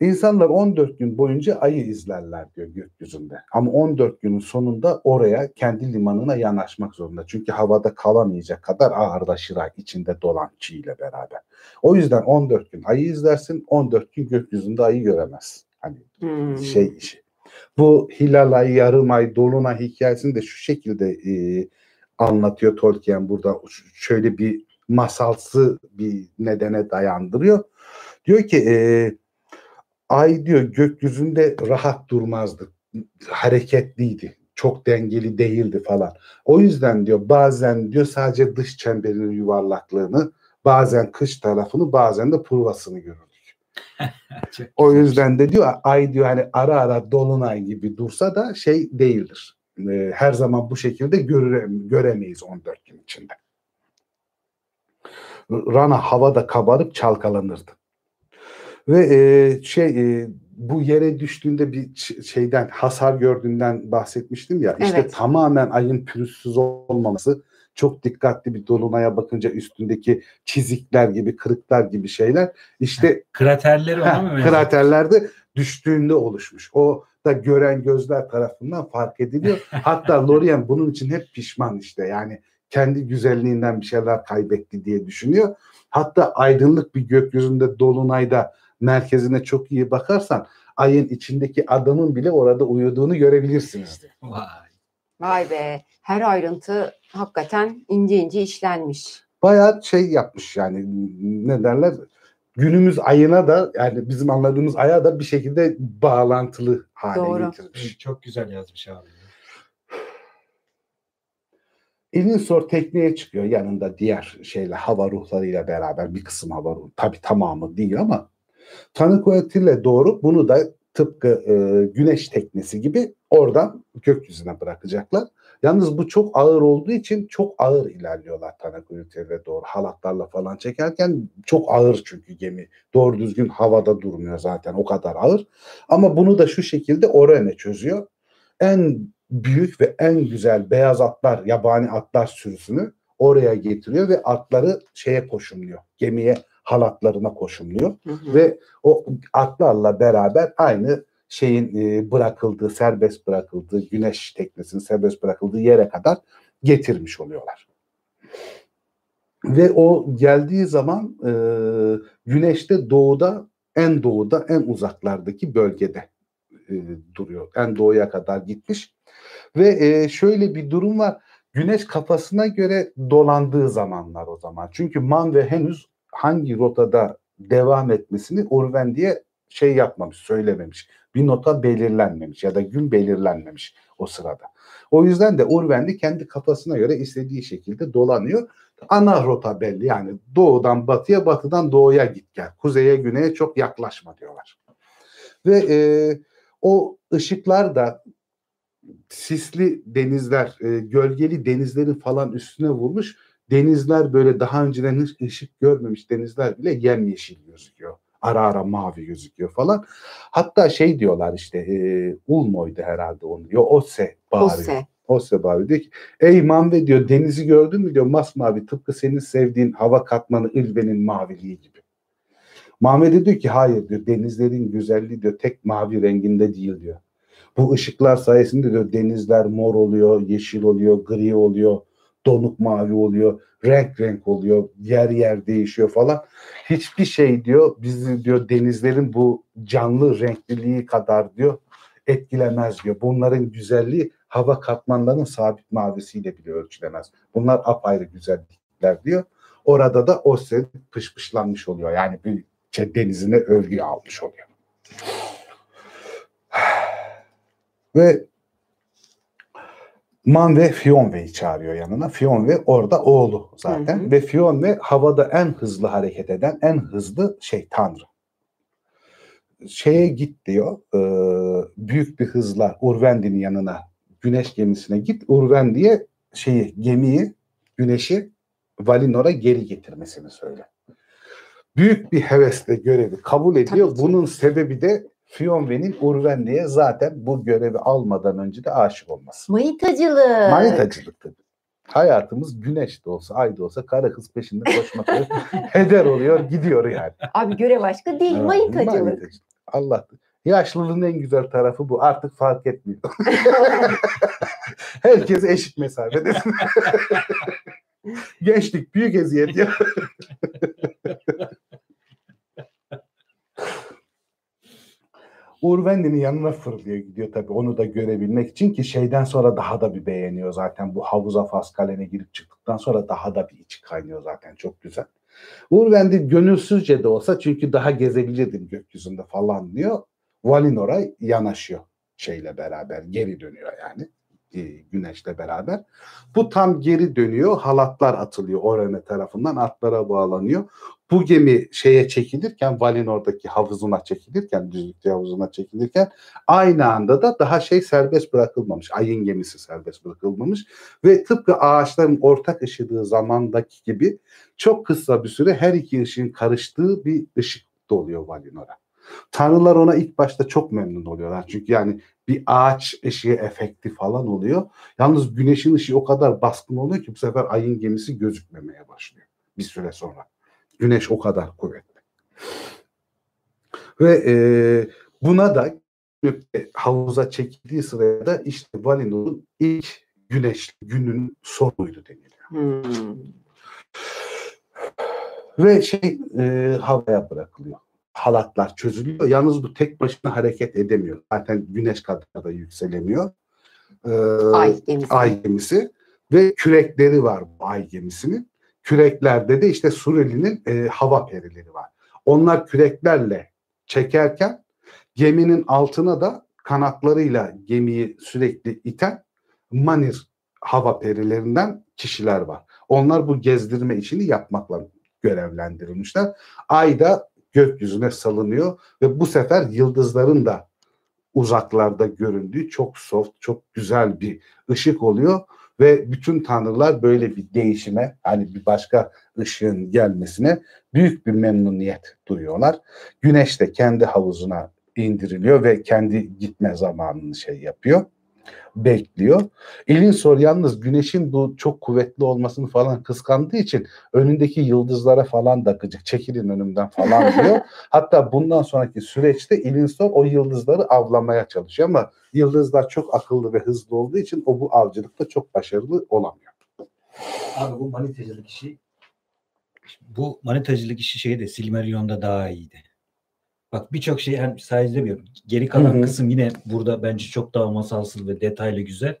İnsanlar 14 gün boyunca ayı izlerler diyor gökyüzünde. Ama 14 günün sonunda oraya kendi limanına yanaşmak zorunda. Çünkü havada kalamayacak kadar ağırlaşır ay içinde dolan çiğ ile beraber. O yüzden 14 gün ayı izlersin, 14 gün gökyüzünde ayı göremez. Hani Hmm. şey işi. Bu hilal ay, yarım ay, dolunay hikayesini de şu şekilde e, anlatıyor Tolkien burada. Şöyle bir masalsı bir nedene dayandırıyor. Diyor ki e, ay diyor gökyüzünde rahat durmazdı. Hareketliydi. Çok dengeli değildi falan. O yüzden diyor bazen diyor sadece dış çemberinin yuvarlaklığını, bazen kış tarafını, bazen de purvasını görürdük. O yüzden de diyor ay diyor hani ara ara dolunay gibi dursa da şey değildir. Ee, her zaman bu şekilde göre, göremeyiz 14 gün içinde. Rana havada kabarıp çalkalanırdı. Ve e, şey e, bu yere düştüğünde bir şeyden hasar gördüğünden bahsetmiştim ya. İşte Evet. tamamen ayın pürüzsüz olmaması çok dikkatli bir dolunaya bakınca üstündeki çizikler gibi kırıklar gibi şeyler işte Kraterleri ona mı kraterlerde düştüğünde oluşmuş. O da gören gözler tarafından fark ediliyor. Hatta Lorien bunun için hep pişman işte. Yani kendi güzelliğinden bir şeyler kaybetti diye düşünüyor. Hatta aydınlık bir gökyüzünde dolunayda merkezine çok iyi bakarsan ayın içindeki adamın bile orada uyuduğunu görebilirsiniz. Vay. Vay be. Her ayrıntı hakikaten ince ince işlenmiş. Bayağı şey yapmış yani ne derler günümüz ayına da yani bizim anladığımız aya da bir şekilde bağlantılı hale Doğru. getirmiş. Çok güzel yazmış abi. Ilinsor tekneye çıkıyor yanında diğer şeyle hava ruhlarıyla beraber bir kısım hava ruhu. Tabi tamamı değil ama Tanıkoyatile doğru bunu da tıpkı e, güneş teknesi gibi oradan gökyüzüne bırakacaklar. Yalnız bu çok ağır olduğu için çok ağır ilerliyorlar Tanıkoyatile'ye doğru. Halatlarla falan çekerken çok ağır çünkü gemi. Doğru düzgün havada durmuyor zaten o kadar ağır. Ama bunu da şu şekilde Orane çözüyor. En büyük ve en güzel beyaz atlar, yabani atlar sürüsünü oraya getiriyor ve atları şeye koşumluyor. Gemiye halatlarına koşumluyor Hı hı. ve o atlarla beraber aynı şeyin e, bırakıldığı, serbest bırakıldığı, güneş teknesinin serbest bırakıldığı yere kadar getirmiş oluyorlar. Ve o geldiği zaman e, güneşte doğuda, en doğuda, en uzaklardaki bölgede e, duruyor. En doğuya kadar gitmiş. Ve e, şöyle bir durum var. Güneş kafasına göre dolandığı zamanlar o zaman. Çünkü Manve henüz hangi rotada devam etmesini Urven diye şey yapmamış, söylememiş. Bir nota belirlenmemiş ya da gün belirlenmemiş o sırada. O yüzden de Urvenli kendi kafasına göre istediği şekilde dolanıyor. Ana rota belli yani doğudan batıya, batıdan doğuya git gel. Kuzeye, güneye çok yaklaşma diyorlar. Ve e, o ışıklar da sisli denizler, e, gölgeli denizlerin falan üstüne vurmuş. Denizler böyle daha önceden hiç ışık görmemiş denizler bile yemyeşil gözüküyor. Ara ara mavi gözüküyor falan. Hatta şey diyorlar işte e, Ulmo'ydu herhalde onu. Yo Ose bağırıyor. Ose. O sebebi diyor ki ey Manve diyor denizi gördün mü diyor masmavi tıpkı senin sevdiğin hava katmanı Ilve'nin maviliği gibi. De diyor ki hayır diyor denizlerin güzelliği diyor tek mavi renginde değil diyor. Bu ışıklar sayesinde diyor denizler mor oluyor, yeşil oluyor, gri oluyor, donuk mavi oluyor, renk renk oluyor, yer yer değişiyor falan. Hiçbir şey diyor bizi diyor denizlerin bu canlı renkliliği kadar diyor etkilemez diyor. Bunların güzelliği hava katmanlarının sabit mavisiyle bile ölçülemez. Bunlar apayrı güzellikler diyor. Orada da o set pışpışlanmış oluyor. Yani bir şey, denizine övgü almış oluyor. Ve Man ve Fionve'yi çağırıyor yanına. Fionve orada oğlu zaten. Hı hı. Ve Fionve havada en hızlı hareket eden, en hızlı şey tanrı. Şeye git diyor. e, büyük bir hızla Urvendi'nin yanına güneş gemisine git. Urvendi'ye şeyi gemiyi, güneşi Valinor'a geri getirmesini söyle. Büyük bir hevesle görevi kabul ediyor. Tabii ki. Bunun sebebi de Fionve'nin Urvendi'ye zaten bu görevi almadan önce de aşık olması. Manitacılık. Manitacılık tabii. Hayatımız güneş de olsa, ay da olsa karı kız peşinde koşmak heder oluyor, gidiyor yani. Abi görev aşkı değil Evet, manitacılık. manitacılık. Allah. Yaşlılığın en güzel tarafı bu. Artık fark etmiyor. Herkes eşit mesafede. Gençlik büyük eziyet ya. Urvendi'nin yanına fırlıyor gidiyor tabii onu da görebilmek için ki şeyden sonra daha da bir beğeniyor zaten bu havuza Faskalene girip çıktıktan sonra daha da bir içi kaynıyor zaten çok güzel. Urvendi gönülsüzce de olsa çünkü daha gezebilirdim gökyüzünde falan diyor. Valinor'a yanaşıyor şeyle beraber geri dönüyor yani e, güneşle beraber. Bu tam geri dönüyor halatlar atılıyor Orane tarafından atlara bağlanıyor. Bu gemi şeye çekilirken Valinor'daki havuzuna çekilirken düzlükte havuzuna çekilirken aynı anda da daha şey serbest bırakılmamış. Ayın gemisi serbest bırakılmamış ve tıpkı ağaçların ortak ışıdığı zamandaki gibi çok kısa bir süre her iki ışığın karıştığı bir ışık doluyor Valinor'a. Tanrılar ona ilk başta çok memnun oluyorlar. Çünkü yani bir ağaç ışığı efekti falan oluyor. Yalnız güneşin ışığı o kadar baskın oluyor ki bu sefer ayın gemisi gözükmemeye başlıyor bir süre sonra. Güneş o kadar kuvvetli. Ve e, buna da havuza çekildiği sırada işte Valinor'un ilk güneş günün sonuydu deniliyor. Hmm. Ve şey e, havaya bırakılıyor. Halatlar çözülüyor. Yalnız bu tek başına hareket edemiyor. Zaten güneş kadar da yükselemiyor. Ee, Ay gemisi. ay gemisi ve kürekleri var bu ay gemisinin. Küreklerde de işte Sureli'nin e, hava perileri var. Onlar küreklerle çekerken geminin altına da kanatlarıyla gemiyi sürekli iten Manir hava perilerinden kişiler var. Onlar bu gezdirme işini yapmakla görevlendirilmişler. Ay da gökyüzüne salınıyor ve bu sefer yıldızların da uzaklarda göründüğü çok soft, çok güzel bir ışık oluyor ve bütün tanrılar böyle bir değişime, hani bir başka ışığın gelmesine büyük bir memnuniyet duyuyorlar. Güneş de kendi havuzuna indiriliyor ve kendi gitme zamanını şey yapıyor bekliyor. Ilinsor yalnız güneşin bu çok kuvvetli olmasını falan kıskandığı için önündeki yıldızlara falan da gıcık çekilin önümden falan diyor. Hatta bundan sonraki süreçte Ilinsor o yıldızları avlamaya çalışıyor ama yıldızlar çok akıllı ve hızlı olduğu için o bu avcılıkta çok başarılı olamıyor. Abi bu manitacılık işi bu manitacılık işi şey de Silmarillion'da daha iyiydi. Bak birçok şey hem sadece demiyorum. Geri kalan Hı hı. kısım yine burada bence çok daha masalsız ve detaylı güzel.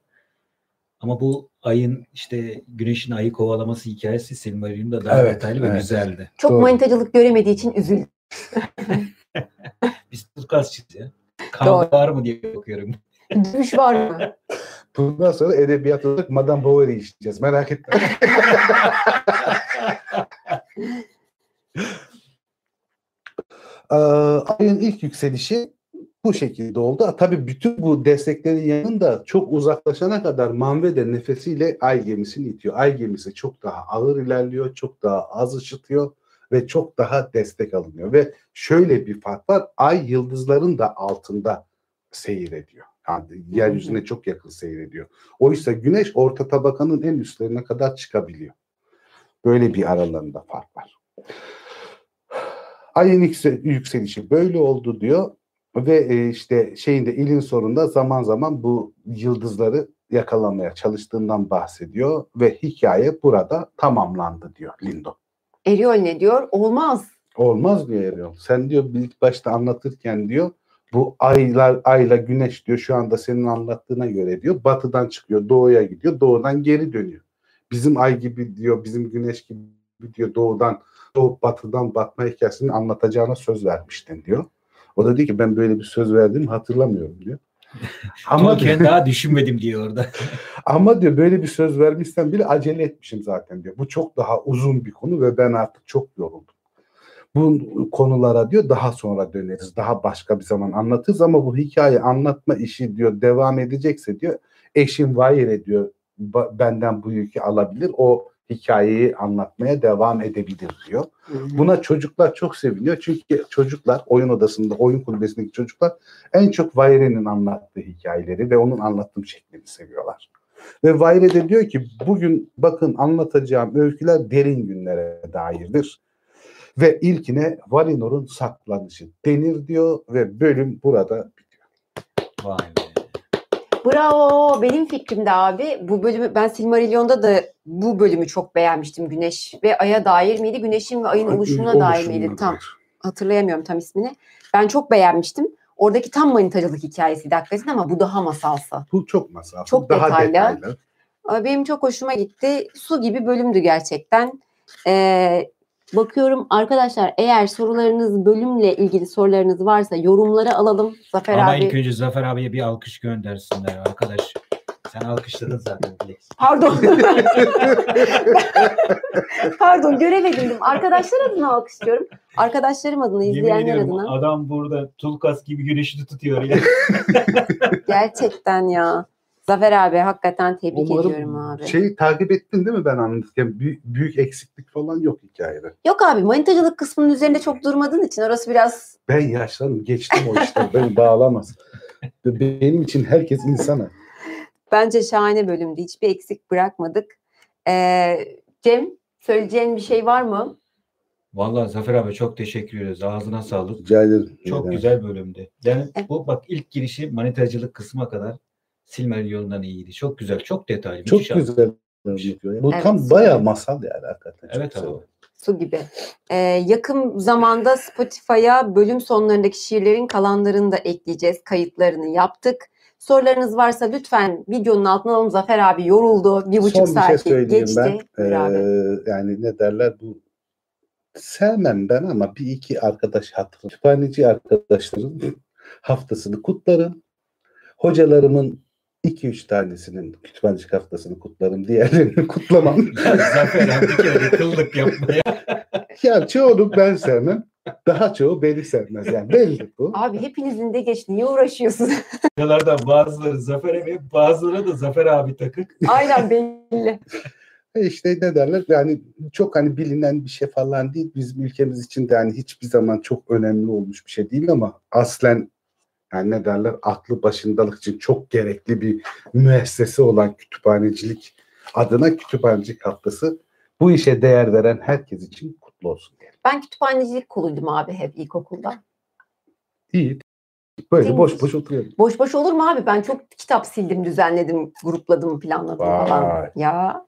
Ama bu ayın işte güneşin ayı kovalaması hikayesi Silmarillion'da daha Evet, detaylı ve evet. güzeldi. Çok Doğru. manitacılık göremediği için üzüldüm. Biz Turkasçıyız ya. Kan Doğru. var mı diye bakıyorum. Dövüş var mı? Bundan sonra edebiyat olarak Madame Bovary'i işleyeceğiz merak etme. Ee, ayın ilk yükselişi bu şekilde oldu. Tabii bütün bu desteklerin yanında çok uzaklaşana kadar Manve de nefesiyle ay gemisini itiyor. Ay gemisi çok daha ağır ilerliyor, çok daha az ışıtıyor ve çok daha destek alınıyor. Ve şöyle bir fark var. Ay yıldızların da altında seyir ediyor. Yani yeryüzüne çok yakın seyrediyor. Oysa güneş orta tabakanın en üstlerine kadar çıkabiliyor. Böyle bir aralarında fark var. Ayın yükse- yükselişi böyle oldu diyor ve e, işte şeyinde ilin sonunda zaman zaman bu yıldızları yakalamaya çalıştığından bahsediyor ve hikaye burada tamamlandı diyor Lindo. Eriol ne diyor? Olmaz. Olmaz diyor Erol. Sen diyor ilk başta anlatırken diyor bu aylar ayla güneş diyor şu anda senin anlattığına göre diyor batıdan çıkıyor doğuya gidiyor doğudan geri dönüyor. Bizim ay gibi diyor bizim güneş gibi diyor doğudan doğup batıdan batma hikayesini anlatacağına söz vermiştin diyor. O da diyor ki ben böyle bir söz verdim hatırlamıyorum diyor. Ama kendi daha düşünmedim diyor orada. ama diyor böyle bir söz vermişsen bile acele etmişim zaten diyor. Bu çok daha uzun bir konu ve ben artık çok yoruldum. Bu konulara diyor daha sonra döneriz. Daha başka bir zaman anlatırız ama bu hikaye anlatma işi diyor devam edecekse diyor eşim Vayre diyor "ba- benden bu yükü alabilir. O hikayeyi anlatmaya devam edebilir diyor. Buna çocuklar çok seviniyor. Çünkü çocuklar oyun odasında, oyun kulübesindeki çocuklar en çok Vayre'nin anlattığı hikayeleri ve onun anlatım şeklini seviyorlar. Ve Vayre de diyor ki bugün bakın anlatacağım öyküler derin günlere dairdir. Ve ilkine Valinor'un saklanışı denir diyor ve bölüm burada bitiyor. Vay be. Bravo. Benim fikrimde abi bu bölümü ben Silmarillion'da da bu bölümü çok beğenmiştim. Güneş ve Ay'a dair miydi? Güneşin ve Ay'ın oluşumuna dair miydi? Tam hatırlayamıyorum tam ismini. Ben çok beğenmiştim. Oradaki tam manitacılık hikayesiydi hakikaten ama bu daha masalsa. Bu çok masal. Çok daha detaylı. detaylı. Benim çok hoşuma gitti. Su gibi bölümdü gerçekten. Ee, bakıyorum arkadaşlar eğer sorularınız bölümle ilgili sorularınız varsa yorumlara alalım. Zafer Ama abi. ilk önce Zafer abiye bir alkış göndersinler arkadaş. Sen alkışladın zaten Flex. Pardon. Pardon göremedim. Arkadaşlar adına alkışlıyorum. Arkadaşlarım adına, izleyenler ediyorum adına. adam burada Tulkas gibi güneşi tutuyor ya. Gerçekten ya. Zafer abi hakikaten tebrik ediyorum abi. Şeyi takip ettin değil mi ben anlatırken? Büyük, büyük eksiklik falan yok hikayede. Yok abi manitacılık kısmının üzerinde çok durmadığın için orası biraz Ben yaşlandım, geçtim o işler. Beni bağlamaz. Benim için herkes insana. bence şahane bölümdü. Hiçbir eksik bırakmadık. Ee, Cem söyleyeceğin bir şey var mı? Vallahi Zafer abi çok teşekkür ederiz. Ağzına sağlık. Rica ederim. Çok güzel bölümdü. Yani Evet. bu bak ilk girişi manitacılık kısma kadar Silmarillion'dan iyiydi. Çok güzel, çok detaylı. Çok güzel. anlatıyor. Bu Evet. tam bayağı masal yani hakikaten. Çok Evet güzel. abi. Su gibi. Ee, yakın zamanda Spotify'a bölüm sonlarındaki şiirlerin kalanlarını da ekleyeceğiz. Kayıtlarını yaptık. Sorularınız varsa lütfen videonun altına alalım. Zafer abi yoruldu. Bir buçuk Son bir şey saati söyleyeyim geçti. ben. Abi. Ee, yani ne derler bu sevmem ben ama bir iki arkadaş hatırım. Kütüphaneci arkadaşların haftasını kutlarım. Hocalarımın iki üç tanesinin kütüphanecilik haftasını kutlarım. Diğerlerini kutlamam. Zafer abi kere kıllık yapmaya. ya çoğunu ben sevmem. Daha çoğu beni sevmez. Yani belli bu. Abi hepinizin de geç. Niye uğraşıyorsun? Hocalardan bazıları Zafer abi, bazıları da Zafer abi takık. Aynen belli. E işte ne derler yani çok hani bilinen bir şey falan değil. Bizim ülkemiz için de yani hiçbir zaman çok önemli olmuş bir şey değil ama aslen yani ne derler aklı başındalık için çok gerekli bir müessese olan kütüphanecilik adına kütüphanecilik haftası bu işe değer veren herkes için kutlu olsun. diyelim. Ben kütüphanecilik koluydum abi hep ilkokulda. İyi. Böyle Değil boş mi? boş oturuyorum. Boş boş olur mu abi? Ben çok kitap sildim, düzenledim, grupladım, planladım Vay. falan. Ya.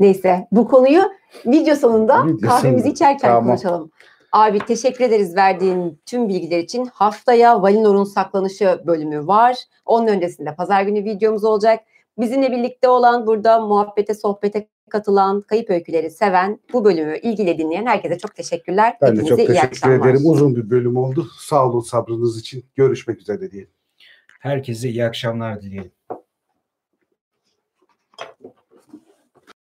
Neyse bu konuyu video sonunda Video kahvemizi sonunda. içerken Tamam. konuşalım. Abi teşekkür ederiz verdiğin tüm bilgiler için. Haftaya Valinor'un saklanışı bölümü var. Onun öncesinde pazar günü videomuz olacak. Bizimle birlikte olan burada muhabbete, sohbete katılan, kayıp öyküleri seven, bu bölümü ilgili dinleyen herkese çok teşekkürler. Ben de Hepinize çok iyi teşekkür ederim. Uzun bir bölüm oldu. Sağ olun sabrınız için. Görüşmek üzere diyelim. Herkese iyi akşamlar dileyelim.